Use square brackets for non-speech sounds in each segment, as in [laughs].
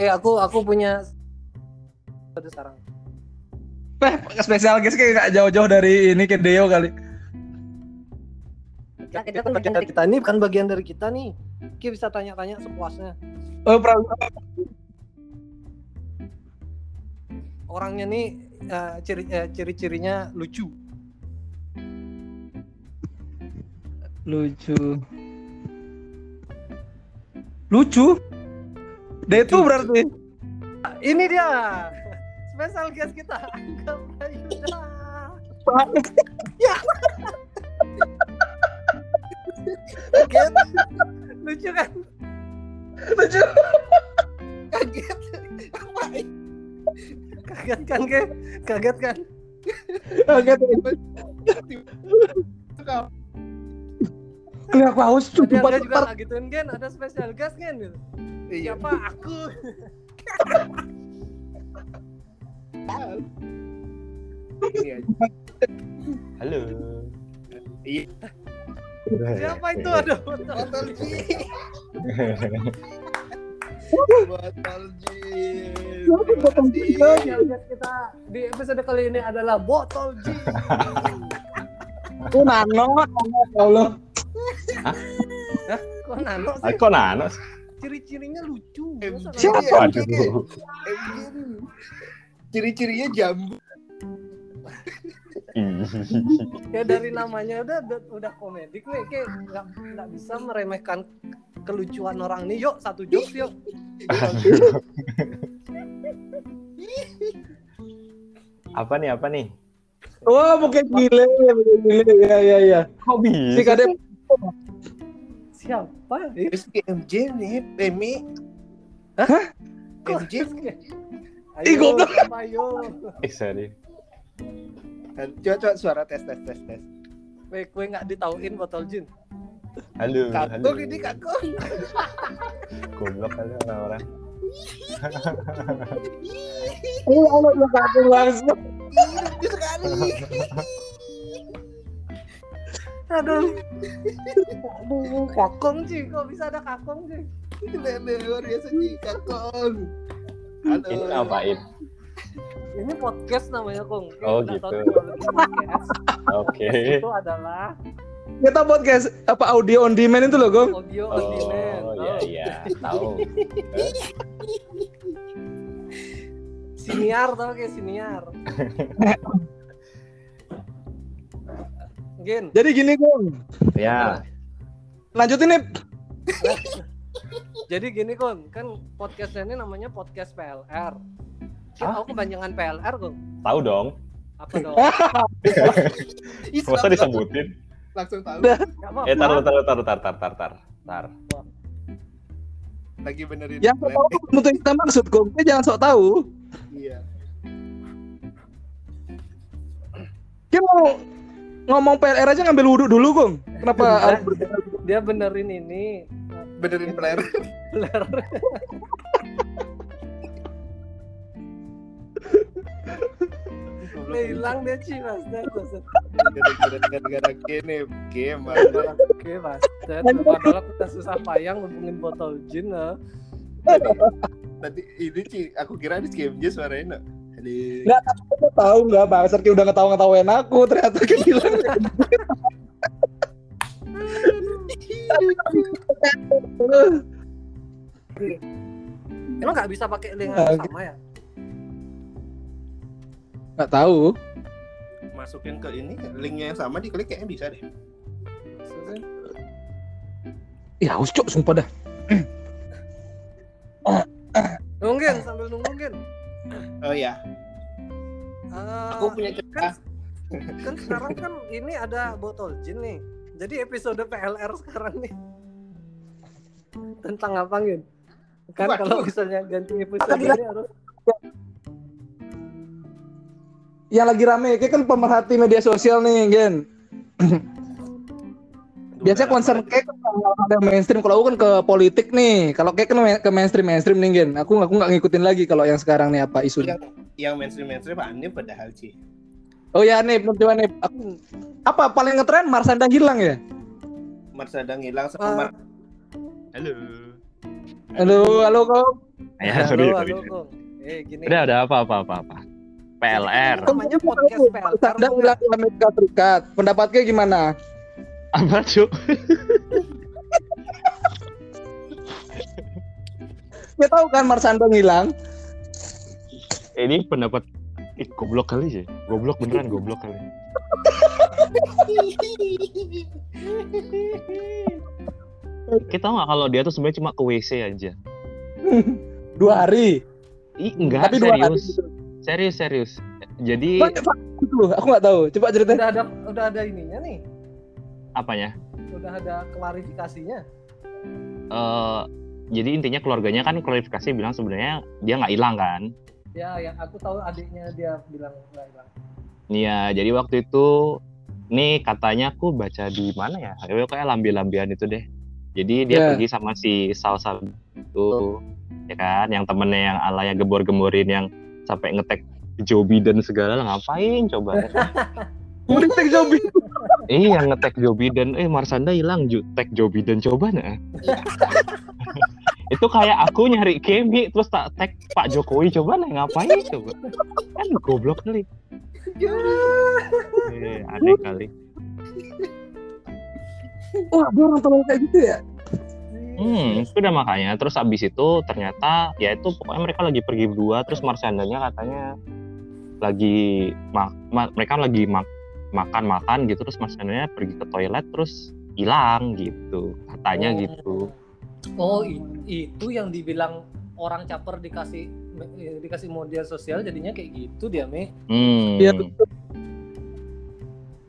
Eh aku aku punya pada sekarang. Eh, spesial guys kayak gak jauh-jauh dari ini ke Deo kali. Ya, itu kan bagian dari kita nih, bukan bagian dari kita nih. Ki bisa tanya-tanya sepuasnya. Oh, pra- Orangnya nih eh, ciri eh, ciri-cirinya lucu. lucu. Lucu? Dia itu Lucu. berarti. Ini dia. Spesial guest kita. Angga Prayuda. Kaget. Lucu kan? Lucu. Kaget. Kaget kan, Ke? Kaget kan? Kaget. Aku haus cukup Angga juga gituin, Gen. Ada spesial guest, Gen. Gitu. Iya. Siapa? Aku. Iya. Halo. Iya. Siapa itu? Aduh. Botol Ji. Botol Ji. Botol Ji. Spesial guest kita di episode kali ini adalah Botol G. Oh, nano, nano, ya Allah. Kok nano Ah, sih? Ciri-cirinya lucu. Siapa? Ciri-cirinya jambu. [laughs] ya dari namanya udah udah, udah komedik nih kayak nggak nggak bisa meremehkan kelucuan orang nih yuk satu jokes yuk apa nih apa nih? Wah, bukan gile, bukan gile. Ya, ya, ya. Kok bisa? Si Kadep. Siapa Eh, Rizky MJ nih, Pemi. Kok MJ. Ih, goblok. ayo Eh, sorry. Coba coba suara tes tes tes tes. Weh, kue nggak ditauin botol jin [laughs] Halo, halo. Kakung ini kakung. Goblok kali orang-orang. Oh, Allah, kakung langsung. Lucu sekali. [laughs] aduh aduh kakong sih kok bisa ada kakong sih Nenek luar biasa sih kakung. Halo. Ini ngapain? ini podcast namanya kong Oh, gitu. bikin podcast Oke. itu adalah Kita podcast apa audio on demand itu loh, Gong. audio on demand Oh, iya iya, tahu. Siniar tau kayak siniar [laughs] Gen, Jadi gini, Gong. Ya, Lanjutin nih. jadi gini kon, kan podcastnya ini namanya podcast PLR. Kan Hah? aku kebanyakan PLR kok. tahu dong. Apa dong? [laughs] Masa disebutin? Langsung tahu. Eh, taruh taruh taruh tar tar tar tar. Tar. Lagi benerin. Yang tahu yang kita maksud. Kita jangan sok tahu. Iya. Kita mau ngomong PLR aja ngambil wudhu dulu, Gong. Kenapa harus Dia benerin ini. Benerin player. PLR. Dia hilang dia sih mas. Gara-gara gara-gara gini game. mana. Oke mas. Padahal kita susah payang hubungin botol jin lah. Tadi ini sih aku kira Rizky MJ suaranya. Jadi Nggak, aku tahu nggak, Bang. Serki udah ngetawa-ngetawain aku. Ternyata bilang. [laughs] Emang nggak bisa pakai link yang sama ya? Nggak tahu. masukin ke ini linknya yang sama diklik kayaknya bisa deh. Maksudnya? Ya, haus cok, sumpah dah. Nungguin sambil nungguin. Oh ya, Eh, aku punya cerita. kan, kan sekarang kan ini ada botol jin nih. Jadi episode PLR sekarang nih tentang apa Gin? Kan Waduh. kalau misalnya ganti episode ini harus Yang lagi rame, kayak kan pemerhati media sosial nih, Gen. [clears throat] Biasanya concern kayak kan kalau ada mainstream, kalau aku kan ke politik nih. Kalau kayak kan ke mainstream mainstream nih, Gen. Aku aku nggak ngikutin lagi kalau yang sekarang nih apa isunya. yang yang mainstream mainstream aneh padahal sih. Oh ya nih, coba nih. Aku apa paling ngetren Marsanda hilang ya? Marsada ngilang Ah. sama Mar- Halo. Halo, halo kok. Ya, sorry, halo, sorry. halo, Kong. Eh, gini. Udah, udah apa apa apa apa. PLR. Namanya podcast PLR, Sanda Kong. hilang di Amerika Serikat. Pendapatnya gimana? Apa, Cuk? Ya tahu kan Marsanda ngilang. Ini pendapat Ih, goblok kali sih. Goblok beneran goblok kali. Kita tahu nggak kalau dia tuh sebenarnya cuma ke WC aja. Dua hari. Ih, enggak Tapi dua hari. serius. gitu. Serius, serius. Jadi loh. Aku nggak tahu. Coba ceritain. Udah ada udah ada ininya nih. Apanya? Udah ada klarifikasinya. Eh jadi intinya keluarganya kan klarifikasi bilang sebenarnya dia nggak hilang kan. Ya, yang aku tahu adiknya dia bilang nggak hilang. Iya, jadi waktu itu nih katanya aku baca di mana ya? Ya kayak lambi-lambian itu deh. Jadi dia Ya. pergi sama si Salsa itu, ya kan? Yang temennya yang alaya gebor-gemorin yang sampai ngetek Joe Biden segala lah ngapain coba? [laughs] Udah tek Jobi. iya ngetek Joe Biden, eh Marsanda hilang ju tag Joe Biden coba nah. [laughs] itu kayak aku nyari Kemi terus tak tag Pak Jokowi coba nah ngapain coba? Kan goblok kali. Eh, aneh kali. Wah, dia orang tolong kayak gitu ya. Hmm, itu udah makanya. Terus abis itu ternyata ya itu pokoknya mereka lagi pergi berdua. Terus Marsandanya katanya lagi mak, ma- mereka lagi mak, makan makan gitu. Terus Marsandanya pergi ke toilet terus hilang gitu. Katanya Oh. gitu. Oh, itu yang dibilang orang caper dikasih dikasih media sosial jadinya kayak gitu dia, Me. Hmm. Iya betul.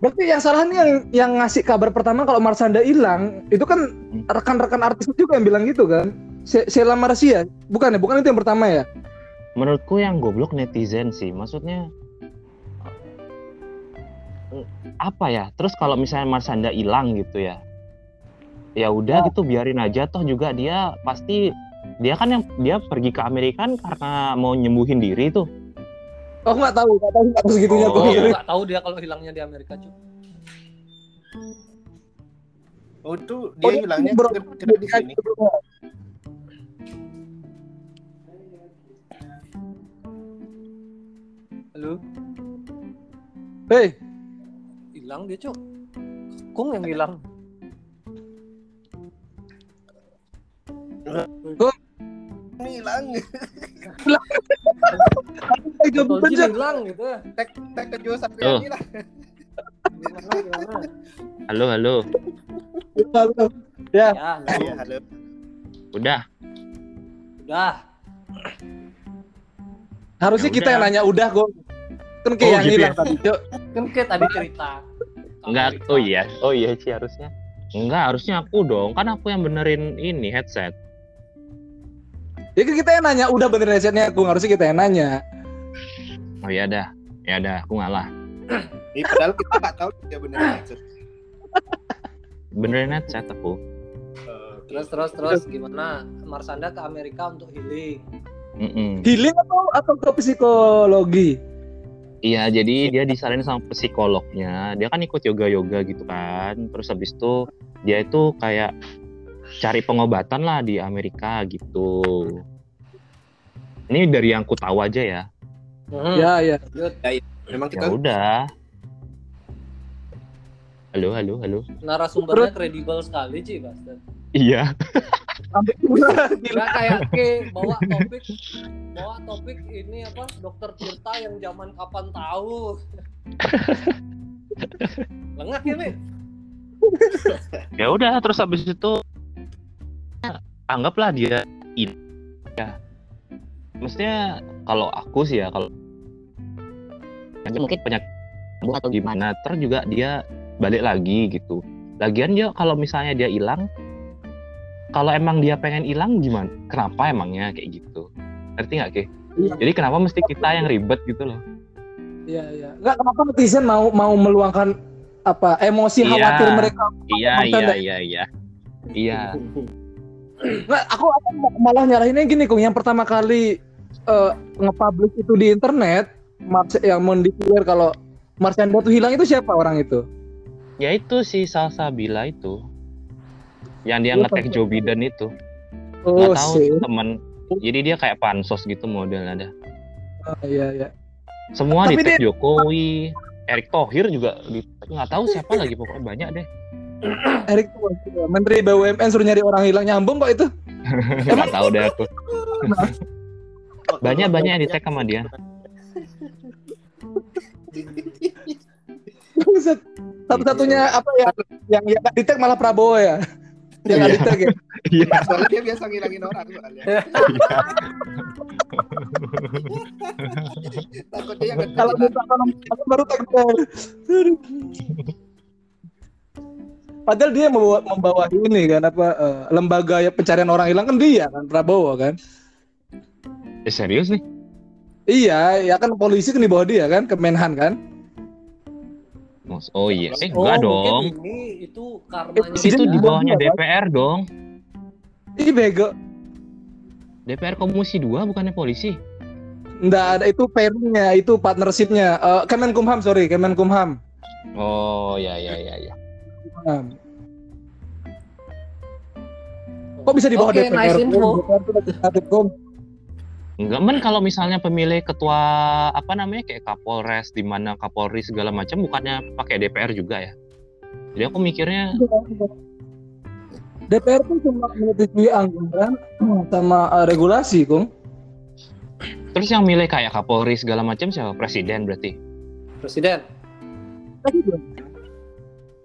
Berarti yang salah nih yang yang ngasih kabar pertama kalau Marsanda hilang, itu kan rekan-rekan artis juga yang bilang gitu kan. Sheila Marcia, bukan ya? Bukan itu yang pertama ya? Menurutku yang goblok netizen sih. Maksudnya apa ya? Terus kalau misalnya Marsanda hilang gitu ya. Ya udah gitu biarin aja toh juga dia pasti dia kan yang dia pergi ke Amerika kan karena mau nyembuhin diri tuh. Oh, aku nggak tahu, nggak tahu, nggak tahu segitunya Oh, tuh. Aku nggak tahu dia kalau hilangnya di Amerika, cuy. Oh itu Oh, dia hilangnya bro- ke di sini. Halo, Hei, hilang dia, cuy. Kong yang hilang. Ini hilang. hilang gitu. Tek tek ke Tuh. Satriani lah. Halo halo. Halo. Ya, Ya, Iya, halo. Udah. udah. harusnya Ya kita udah. yang nanya udah, Go. Kan kayak Oh, yang gitu hilang ya? tadi, Cok. Kan kayak tadi cerita. Enggak. Oh iya. Oh iya sih harusnya. Enggak, harusnya aku dong. Kan aku yang benerin ini headset. Ya kan kita yang nanya, udah bener headsetnya, Gung. Harusnya kita yang nanya. Oh iya dah. Ya dah, aku ngalah. [clears throat] Ini padahal kita nggak tahu dia bener headset. Benerin headset aku. Eh, Terus terus terus gimana? Marsanda ke Amerika untuk healing. Mm-mm. Healing atau atau ke psikologi? Iya, jadi dia disarankan sama psikolognya. Dia kan ikut yoga-yoga gitu kan. Terus habis itu dia itu kayak cari pengobatan lah di Amerika gitu. Ini dari yang ku tahu aja ya. Hmm. Ya, ya. lanjut. Memang Ya kita udah. Halo, halo, halo. Narasumbernya kredibel sekali, Ci, Bastard. Iya. Enggak kayak ke bawa topik bawa topik ini apa dokter Tirta yang zaman kapan tahu. Lengah ya, Mi? Ya udah, terus habis itu anggaplah dia ini ya. Maksudnya kalau aku sih ya kalau aja mungkin penyakit atau gimana, ter juga dia balik lagi gitu. Lagian dia kalau misalnya dia hilang, kalau emang dia pengen hilang gimana? Kenapa emangnya kayak gitu? Ngerti nggak Ki? Iya. Jadi kenapa mesti kita yang ribet gitu loh? Iya, iya. Enggak kenapa netizen mau mau meluangkan apa emosi Iya. khawatir mereka. Iya, iya, iya, iya. Iya. Nggak, aku, aku malah nyarahinnya gini, Kung. Yang pertama kali eh, nge-publish itu di internet, Mars yang mendeklar kalau Marsanda tuh hilang itu siapa orang itu? Ya itu si Salsabila itu. Yang dia Iya, ngetek. Joe Biden itu. Oh, nggak tahu sih. temen Jadi dia kayak pansos gitu modelnya ada. Ah, iya iya. Semua di tag Jokowi, Erick Thohir juga di nggak tahu siapa lagi pokoknya banyak deh. [clears throat] Erik Thohir, Menteri BUMN suruh nyari orang hilang nyambung kok itu. [laughs] Nggak tahu deh aku. [laughs] Banyak banyak yang di tag sama dia. Satu-satunya apa ya yang yang nggak di-tag malah Prabowo ya. Yang nggak Iya. di-tag ya. Iya. Soalnya dia biasa ngilangin orang soalnya. [laughs] Takutnya yang ngetek Kalau hilang. minta telepon baru dia. Aduh. Padahal dia membawa, membawa ini kan apa eh, lembaga ya pencarian orang hilang kan dia kan Prabowo kan. Eh, serius nih? Iya, ya kan polisi kan di bawah dia kan, Kemenhan kan. Mas- Oh iya, eh Oh, enggak mungkin dong. Ini itu karmanya. Presiden Itu di bawahnya? DPR dong. Ih bego. DPR Komisi 2 bukannya polisi? Nggak ada itu pairingnya, itu partnershipnya. Eh, Kemenkumham sorry, Kemenkumham. Oh ya ya ya ya. Kok bisa di bawah Oke, DPR? nice info. DPR Kom. Enggak men kalau misalnya pemilih ketua apa namanya kayak Kapolres di mana Kapolri segala macam bukannya pakai DPR juga ya? Jadi aku mikirnya DPR tuh cuma menyetujui anggaran sama eh, regulasi, Kom. terus yang milih kayak Kapolri segala macam siapa? Presiden berarti. Presiden. Presiden,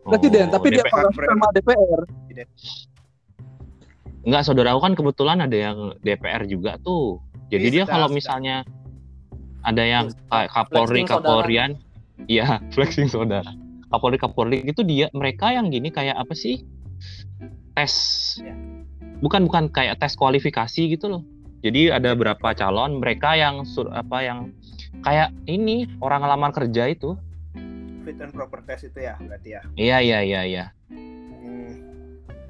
Presiden, Oh, tapi dia DPR. sama DPR. Enggak, saudara aku kan kebetulan ada yang DPR juga tuh. Jadi dia kalau misalnya ada yang kayak Kapolri. Kapolrian, iya [laughs] flexing saudara. Kapolri Kapolri itu dia mereka yang gini kayak apa sih? Tes. Ya. Bukan bukan kayak tes kualifikasi gitu loh. Jadi ada berapa calon mereka yang sur, apa yang kayak ini orang ngelamar kerja itu. fit and proper test itu ya berarti ya. Iya iya iya iya. Hmm.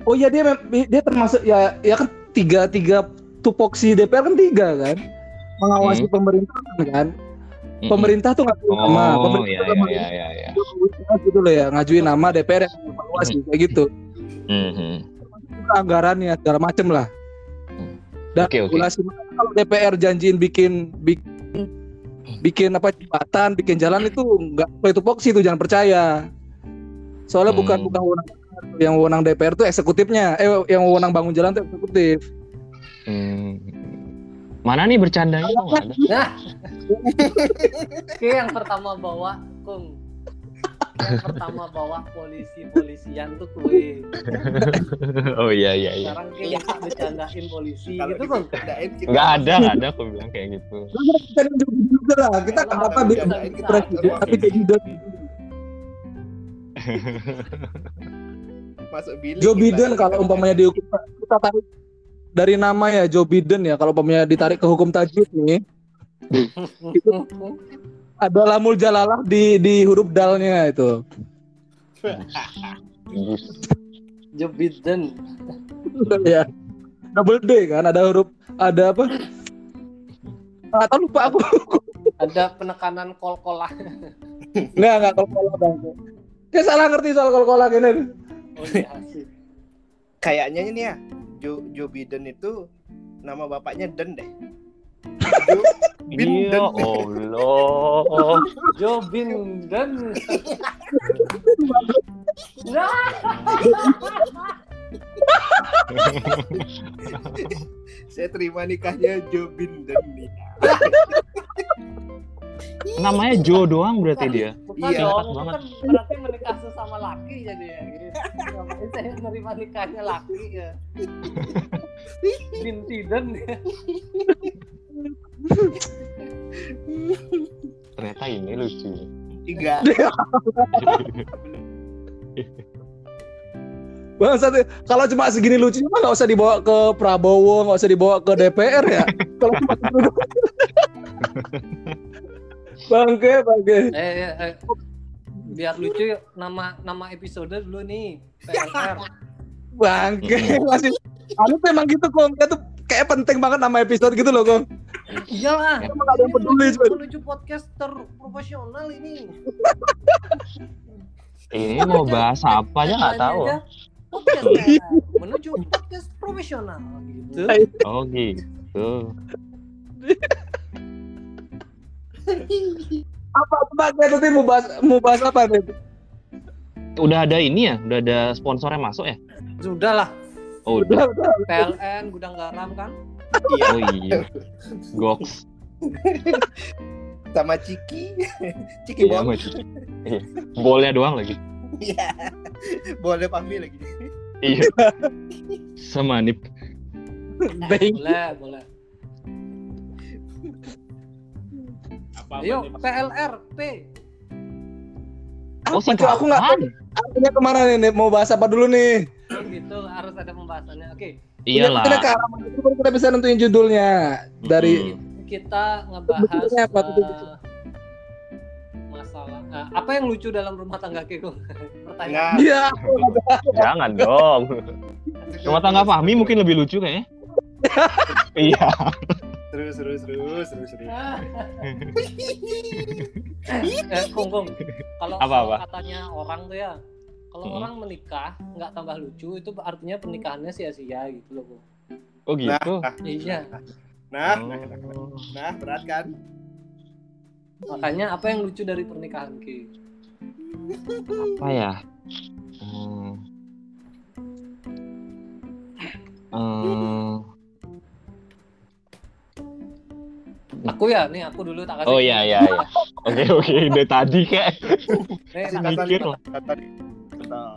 Oh iya dia dia termasuk ya ya kan tiga tiga tupoksi DPR kan tiga kan mengawasi Hmm. pemerintahan kan. Mm-mm. Pemerintah tuh ngajuin nama, Oh pemerintah iya tuh iya iya iya. iya. nama gitu loh ya, ngajuin nama DPR yang evaluasi kayak gitu. Mhm. Anggarannya segala macem lah. Hmm. Dan oke. regulasi kalau DPR janjiin bikin bikin bikin apa jembatan, bikin jalan itu enggak itu tupoksi itu jangan percaya. Soalnya Hmm. bukan bukan wewenang yang wewenang DPR tuh eksekutifnya, eh yang wewenang bangun jalan tuh eksekutif. Hmm. Mana nih bercandanya kok nggak ada? Nah. [laughs] Oke, yang pertama bawa Kung. Yang pertama bawa polisi-polisian tuh kue. oh iya iya iya. Sekarang kayak bisa bercandain polisi Kalau gitu dibedain kita Nggak ada nggak ada aku bilang kayak gitu. Kita juga juga lah, kita Kalau apa ada bikin yang bisa, presiden tapi jadi dot- masuk bilik. Joe kita- Biden kita- kalau umpamanya dihukum kita tarik dari nama ya Joe Biden ya kalau umpamanya ditarik ke hukum tajwid nih. Ada lamul jalalah di di huruf dalnya itu. Joe Biden. ya. Double D kan ada huruf ada apa? Tahu lupa aku. Ada penekanan kol-kolah. nggak nggak kalau kola bang. Kayak salah ngerti soal kol kola gini Oh iya sih. Kayaknya ini ya Joe, Joe Biden itu nama bapaknya Den deh. [laughs] Joe Biden. Iya Allah. Joe Biden. [laughs] Saya terima nikahnya Joe Biden nih. [laughs] Namanya Joe doang berarti dia. bukan Iya. dong. Itu banget. kan berarti menikah sesama laki jadi ya. Gitu. Saya menerima nikahnya laki ya. Bintiden ya. Ternyata ini lucu. Tiga. [laughs] Bang satu kalau cuma segini lucu mah nggak usah dibawa ke Prabowo nggak usah dibawa ke DPR ya [laughs] kalau cuma [laughs] bangke bangke Eh, eh, eh. Biar lucu yuk. nama nama episode dulu nih. PLR. bangke masih anu tuh emang gitu kong dia tuh kayak penting banget nama episode gitu loh kong Iyalah. Emang ada yang Ini peduli, menuju, cuy. menuju podcaster profesional ini. Ini mau bahas apa aja nggak tahu. Podcast, menuju podcast profesional gitu. Oh gitu. [laughs] gitu. [laughs] Apa Pak nanti mau bahas mau bahas apa nih? Udah ada ini ya, udah ada sponsornya masuk ya? Sudah lah. Oh, udah. Udah. PLN gudang garam kan. Iya. Oh iya. Goks. [laughs] Sama Ciki. [laughs] Ciki Iya, Bol. Iya. Bolnya doang lagi. Iya. Boleh Fahmi lagi. Iya. Sama Nip. Bang. Boleh, boleh. Ayo, PLR, P. Oh, tuh? Aku nggak tahu singkatan. artinya ke mana nih? Nip? Mau bahas apa dulu nih? Oh, gitu, harus ada pembahasannya. Oke, Iyalah. Kita ke arah mana dulu, baru kita bisa nentuin judulnya dari kita ngebahas apa eh, masalah eh, apa yang lucu dalam rumah tangga Kiko? [laughs] Pertanyaan. Nah, Iya. Jangan dong. Rumah tangga Fahmi mungkin lebih lucu kayaknya. [laughs] Iya. Terus terus terus terus terus. eh, Kung, Kung. Kalau Apa, apa? katanya orang tuh ya, kalau Hmm. orang menikah nggak tambah lucu itu artinya pernikahannya sia-sia gitu loh, Kung. Oh gitu. Iya. Nah, Oh. nah, nah, nah, berat kan? Makanya apa yang lucu dari pernikahan Ki? Apa ya? Hmm. Hmm. Aku ya, nih aku dulu tak kasih. Oh iya iya iya. Oke oke dari tadi kayak. Nih, tak kata mikir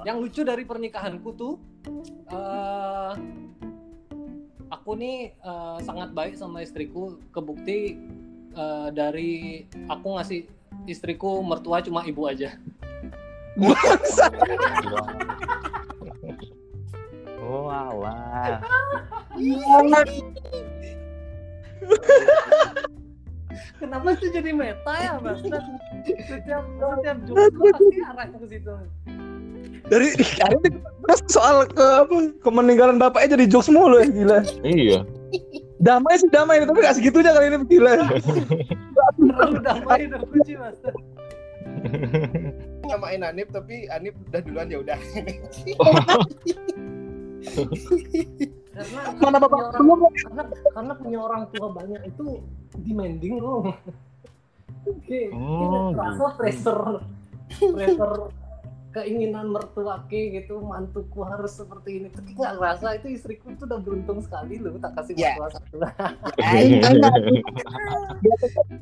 yang lucu dari pernikahanku tuh eh aku nih eh, sangat baik sama istriku kebukti eh, dari aku ngasih istriku mertua cuma ibu aja Oh alah. Kenapa sih jadi meta ya mas setiap setiap jumpa pasti arahnya ke situ Dari terus soal ke apa? Kemeninggalan bapaknya jadi jokes mulu ya gila. Iya. Damai sih damai tapi gak segitunya kali ini gila. terlalu damai udah kunci mas Ngamain Anip tapi Anip udah duluan ya udah. [laughs] karena [laughs] Mana bapak punya orang, karena, karena punya orang tua banyak itu demanding loh oke Oh, rasa pressure pressure keinginan mertua ke gitu mantuku harus seperti ini tapi nggak ngerasa itu istriku tuh udah beruntung sekali loh tak kasih Ya. mertua satu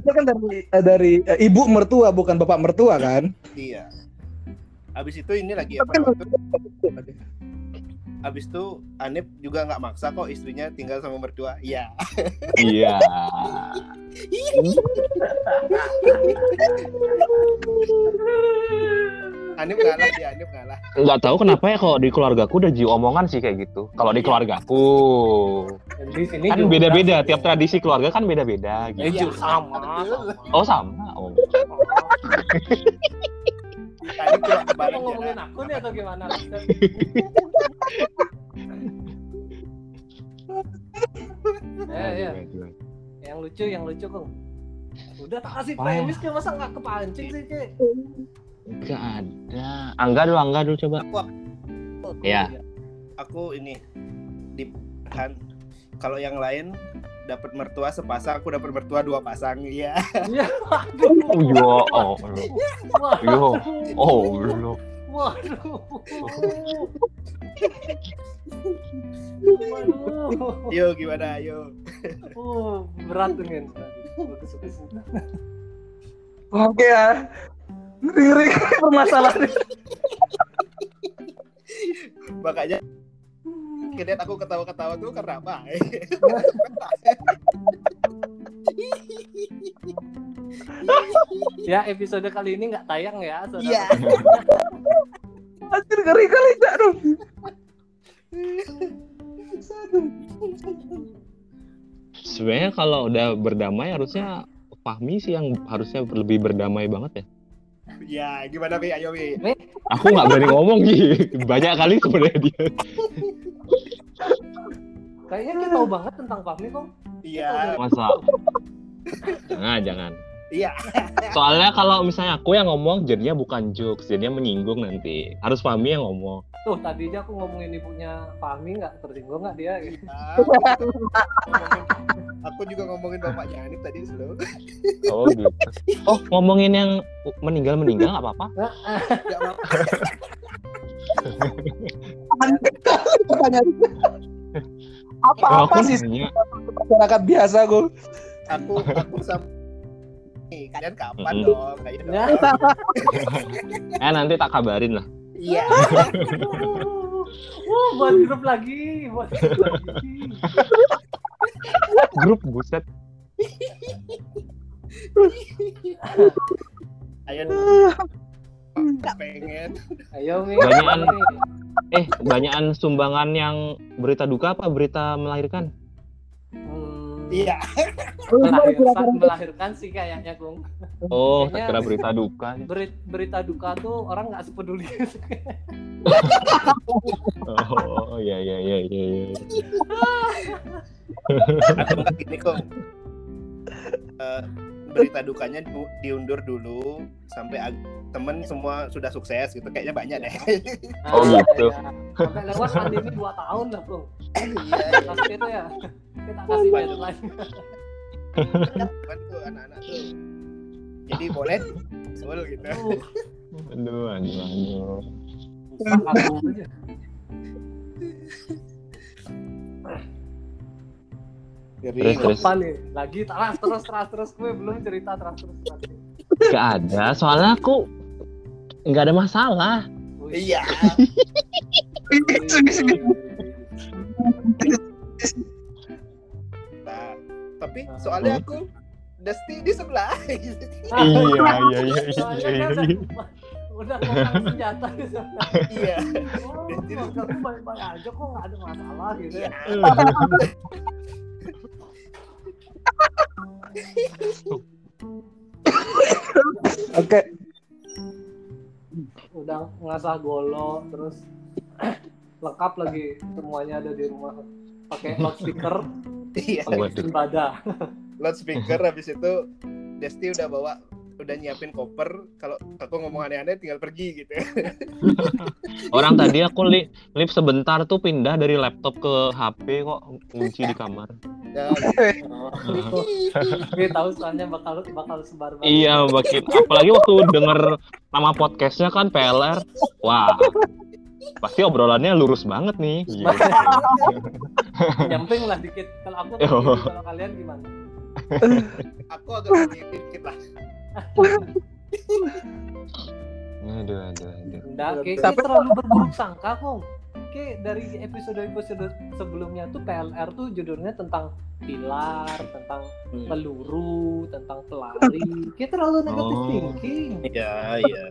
Dia kan dari eh, dari eh, ibu mertua bukan bapak mertua kan? Iya. Abis itu ini lagi apa? kan Abis itu Anip juga nggak maksa kok istrinya tinggal sama mertua. Iya. Iya. Anip ngalah dia, Anip ngalah. Nggak tahu kenapa ya kalau di keluargaku udah jiwa omongan sih kayak gitu. Kalau di keluargaku Dan di sini kan juga beda-beda. sih. Tiap tradisi keluarga kan beda-beda. Eh, Gitu. Ju, sama, sama. Oh sama. Oh. Cuma Apa kebaran ngomongin aku nih atau gimana? Eh, ya. Yang lucu, yang lucu kok. Udah tak kasih premis ke masa nggak kepancing sih ke? Gak ada. Angga dulu, Angga dulu coba. Iya. Aku ini di kan kalau yang lain dapat mertua sepasang, aku dapat mertua dua pasang. Iya. Iya. Oh yo, oh, yo, oh, lo. Waduh. Waduh. Yo gimana? Yo. Oh, berat tuh bagus. Oke ya. Ngeri permasalahan. Makanya kalian aku ketawa-ketawa tuh karena apa? [laughs] Ya, episode kali ini nggak tayang ya, saudara. Iya. [laughs] Anjir ngeri kali Cak Rum. Sebenarnya kalau udah berdamai harusnya Fahmi sih yang harusnya lebih berdamai banget ya. Ya, gimana Wi? Ayo. Aku nggak berani ngomong Ki. Banyak kali sebenarnya dia. Kayaknya kita tahu banget tentang Fahmi kok. Iya. Masa? Jangan, jangan. Iya. [laughs] Soalnya kalau misalnya aku yang ngomong jadinya bukan jokes, jadinya menyinggung nanti. Harus Fahmi yang ngomong. Tuh tadi aja aku ngomongin ibunya Fahmi nggak tersinggung nggak dia? Gitu. [laughs] aku juga ngomongin bapaknya Hanif tadi slow. [laughs] Oh gitu. Oh ngomongin yang meninggal meninggal nggak apa-apa. Gak mau. Aneh kali pertanyaan Oh, apa-apa aku sih masyarakat biasa gue Aku aku sama Nih, kalian kapan Mm-mm. dong? Kayak Ya. [laughs] dong. Eh nanti tak kabarin lah. Iya. [laughs] Wah, buat grup lagi, buat grup lagi. [laughs] Grup buset. Ayo dong. pengen. Ayo Mi. Banyakan. Eh banyakan sumbangan yang berita duka apa berita melahirkan? Hmm, Iya. melahirkan, melahirkan sih kayaknya Gung. Oh, Kayaknya- tak kira berita duka. Beri- berita duka tuh orang nggak sepeduli. Oh, iya iya iya iya. Atau enggak gini kok. Eh, berita dukanya du- diundur dulu sampai ag- temen semua sudah sukses gitu kayaknya banyak deh [laughs] Oh, gitu. iya. Sampai lewat pandemi 2 tahun lah Bung. iya itu ya. Kita kasih deadline. kan tuh anak-anak tuh jadi boleh Betul gitu Uh, Aduh, aduh, aduh. Aja. Terus terus. Apa nih? Lagi terus terus terus terus gue belum cerita terus terus terus. Gak ada, soalnya aku nggak ada masalah. Iya nah, [laughs] tapi soalnya aku Dusty di sebelah iya iya iya Soalnya iya. kan iya. udah ngomong senjata di sana. iya Oh, gue baik-baik aja kok nggak ada masalah gitu ya. [laughs] oke. Udah ngasah golo terus [clears throat] lengkap lagi semuanya ada di rumah. Pakai loudspeaker iya. [laughs] loudspeaker habis itu Dusty udah bawa udah nyiapin koper kalau aku ngomong aneh-aneh tinggal pergi gitu [laughs] Orang tadi aku li lip sebentar tuh pindah dari laptop ke HP kok kunci di kamar. Oh, [laughs] gue tahu soalnya bakal bakal sebar banget. Iya, makin apalagi waktu denger nama podcastnya kan PLR. Wah, pasti obrolannya lurus banget nih. Iya. [laughs] Nyamping lah dikit. Kalau aku kalau kalian gimana? aku agak lebih dikit lah Aduh, aduh, aduh. Enggak, kayak Tapi- terlalu berburuk sangka kok. Kayak dari episode-episode sebelumnya tuh PLR tuh judulnya tentang pilar, tentang peluru, tentang pelari. Kayak terlalu negatif Oh. thinking. iya iya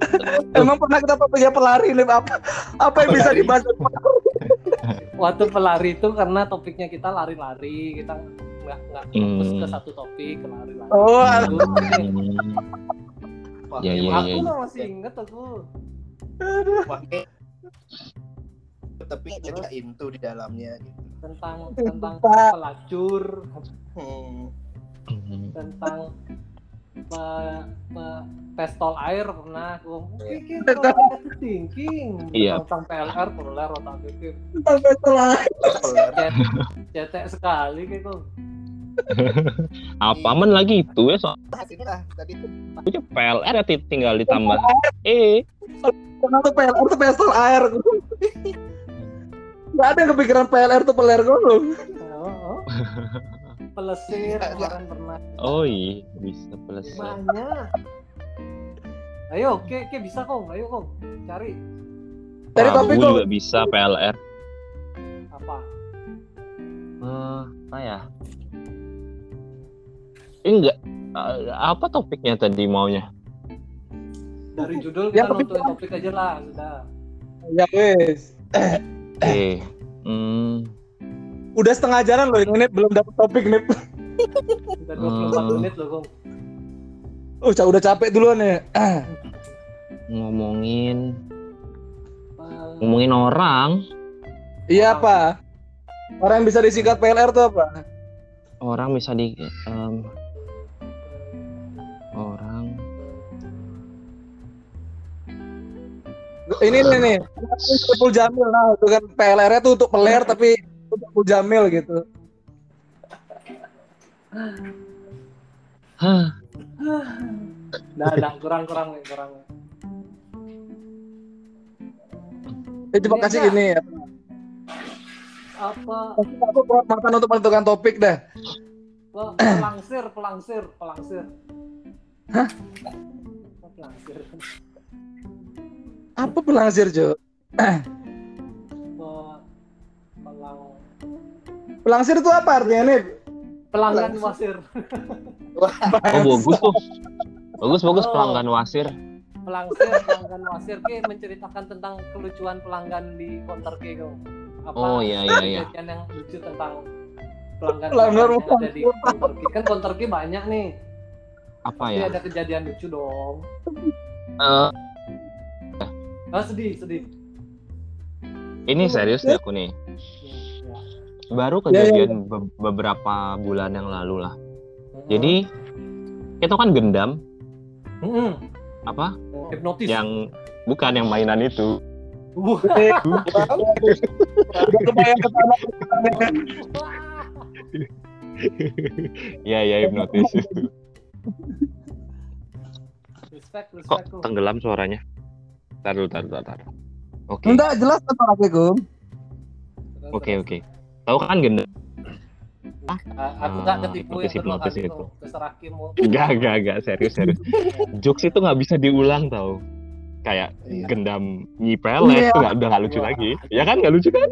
[laughs] emang pernah kita punya pelari Lim? apa apa yang bisa dibahas Waktu pelari itu karena topiknya kita lari-lari, kita nggak nggak fokus Hmm. ke satu topik, ke lari-lari. oh Itu, Hmm. Wah, Iya, iya, aku iya. mah masih inget aku. wah, tapi kita into di dalamnya gitu tentang tentang pelacur, hmm. Hmm. tentang pe, pe- pestol air pernah aku Iya. pikir thinking Iya. tentang PLR pernah otak pikir sampai setelah cet cetek sekali kayak kok [laughs] Apa men lagi itu ya soalnya lah tadi tuh. PLR ya ti- tinggal ditambah eh karena tuh PLR tuh pestol air? Nggak ada yang kepikiran PLR tuh PLR gue oh, oh. pelesir kemarin pernah. Oh iya bisa plus banyak ayo ke ke bisa kok ayo kok cari. Dari Prabu topik kok juga bisa PLR apa? Eh, apa ya? Eh, enggak. Eh, apa topiknya tadi maunya? Dari judul Ya, kita tapi- nonton topik aja lah sudah. Ya wes. Eh hmm. Udah setengah jalan loh ini belum dapet topik nih udah 24 Hmm. menit loh kong oh ca- udah capek duluan ya? Ngomongin. Eh, ngomongin orang. Iya apa? orang yang bisa disingkat PLR tuh apa? Orang bisa di em, Ini nih nih. Saiful Jamil nah itu kan PLR-nya tuh untuk peler tapi untuk Saiful Jamil gitu. Hah, Nah, nah, kurang kurang nih, kurang. Eh coba Ini kasih ini ya. Apa Kasih aku kesempatan untuk menentukan topik dah. pe- pelangsir, pelangsir, pelangsir. Hah? Pelangsir. Apa pelangsir, Jo? Pe- pelang Pelangsir itu apa artinya nih? pelanggan wasir. oh bagus tuh. Bagus bagus Oh. pelanggan wasir. Pelangsir, pelanggan wasir ke menceritakan tentang kelucuan pelanggan di counter ke. Apa Oh iya iya iya. kejadian yang lucu tentang pelanggan Pelanggan yang ada di ke. Kan counter ke banyak nih. Apa Pasti ya? ada kejadian lucu dong. Eh, Ah sedih, sedih. ini serius nih aku nih. Hmm, ya. Baru Ya, ya, kejadian be- beberapa bulan yang lalu lah. Hmm. Jadi kita kan gendam Hmm, apa hipnotis. yang bukan yang mainan itu. Sana. Ya ya hipnotis. respect, Kok respect kok. tenggelam suaranya? Taruh taruh taruh. taruh. Oke Enggak jelas suara Kum. oke oke. Tahu kan gendam? Ah, aku nggak Ah, ketipu itu. Terserah Kim mau. Enggak enggak enggak serius serius. [laughs] Jokes itu nggak bisa diulang tau. Kayak Iya. gendam nyipelek Iya. tuh nggak udah nggak lucu lagi. Ya kan nggak lucu kan?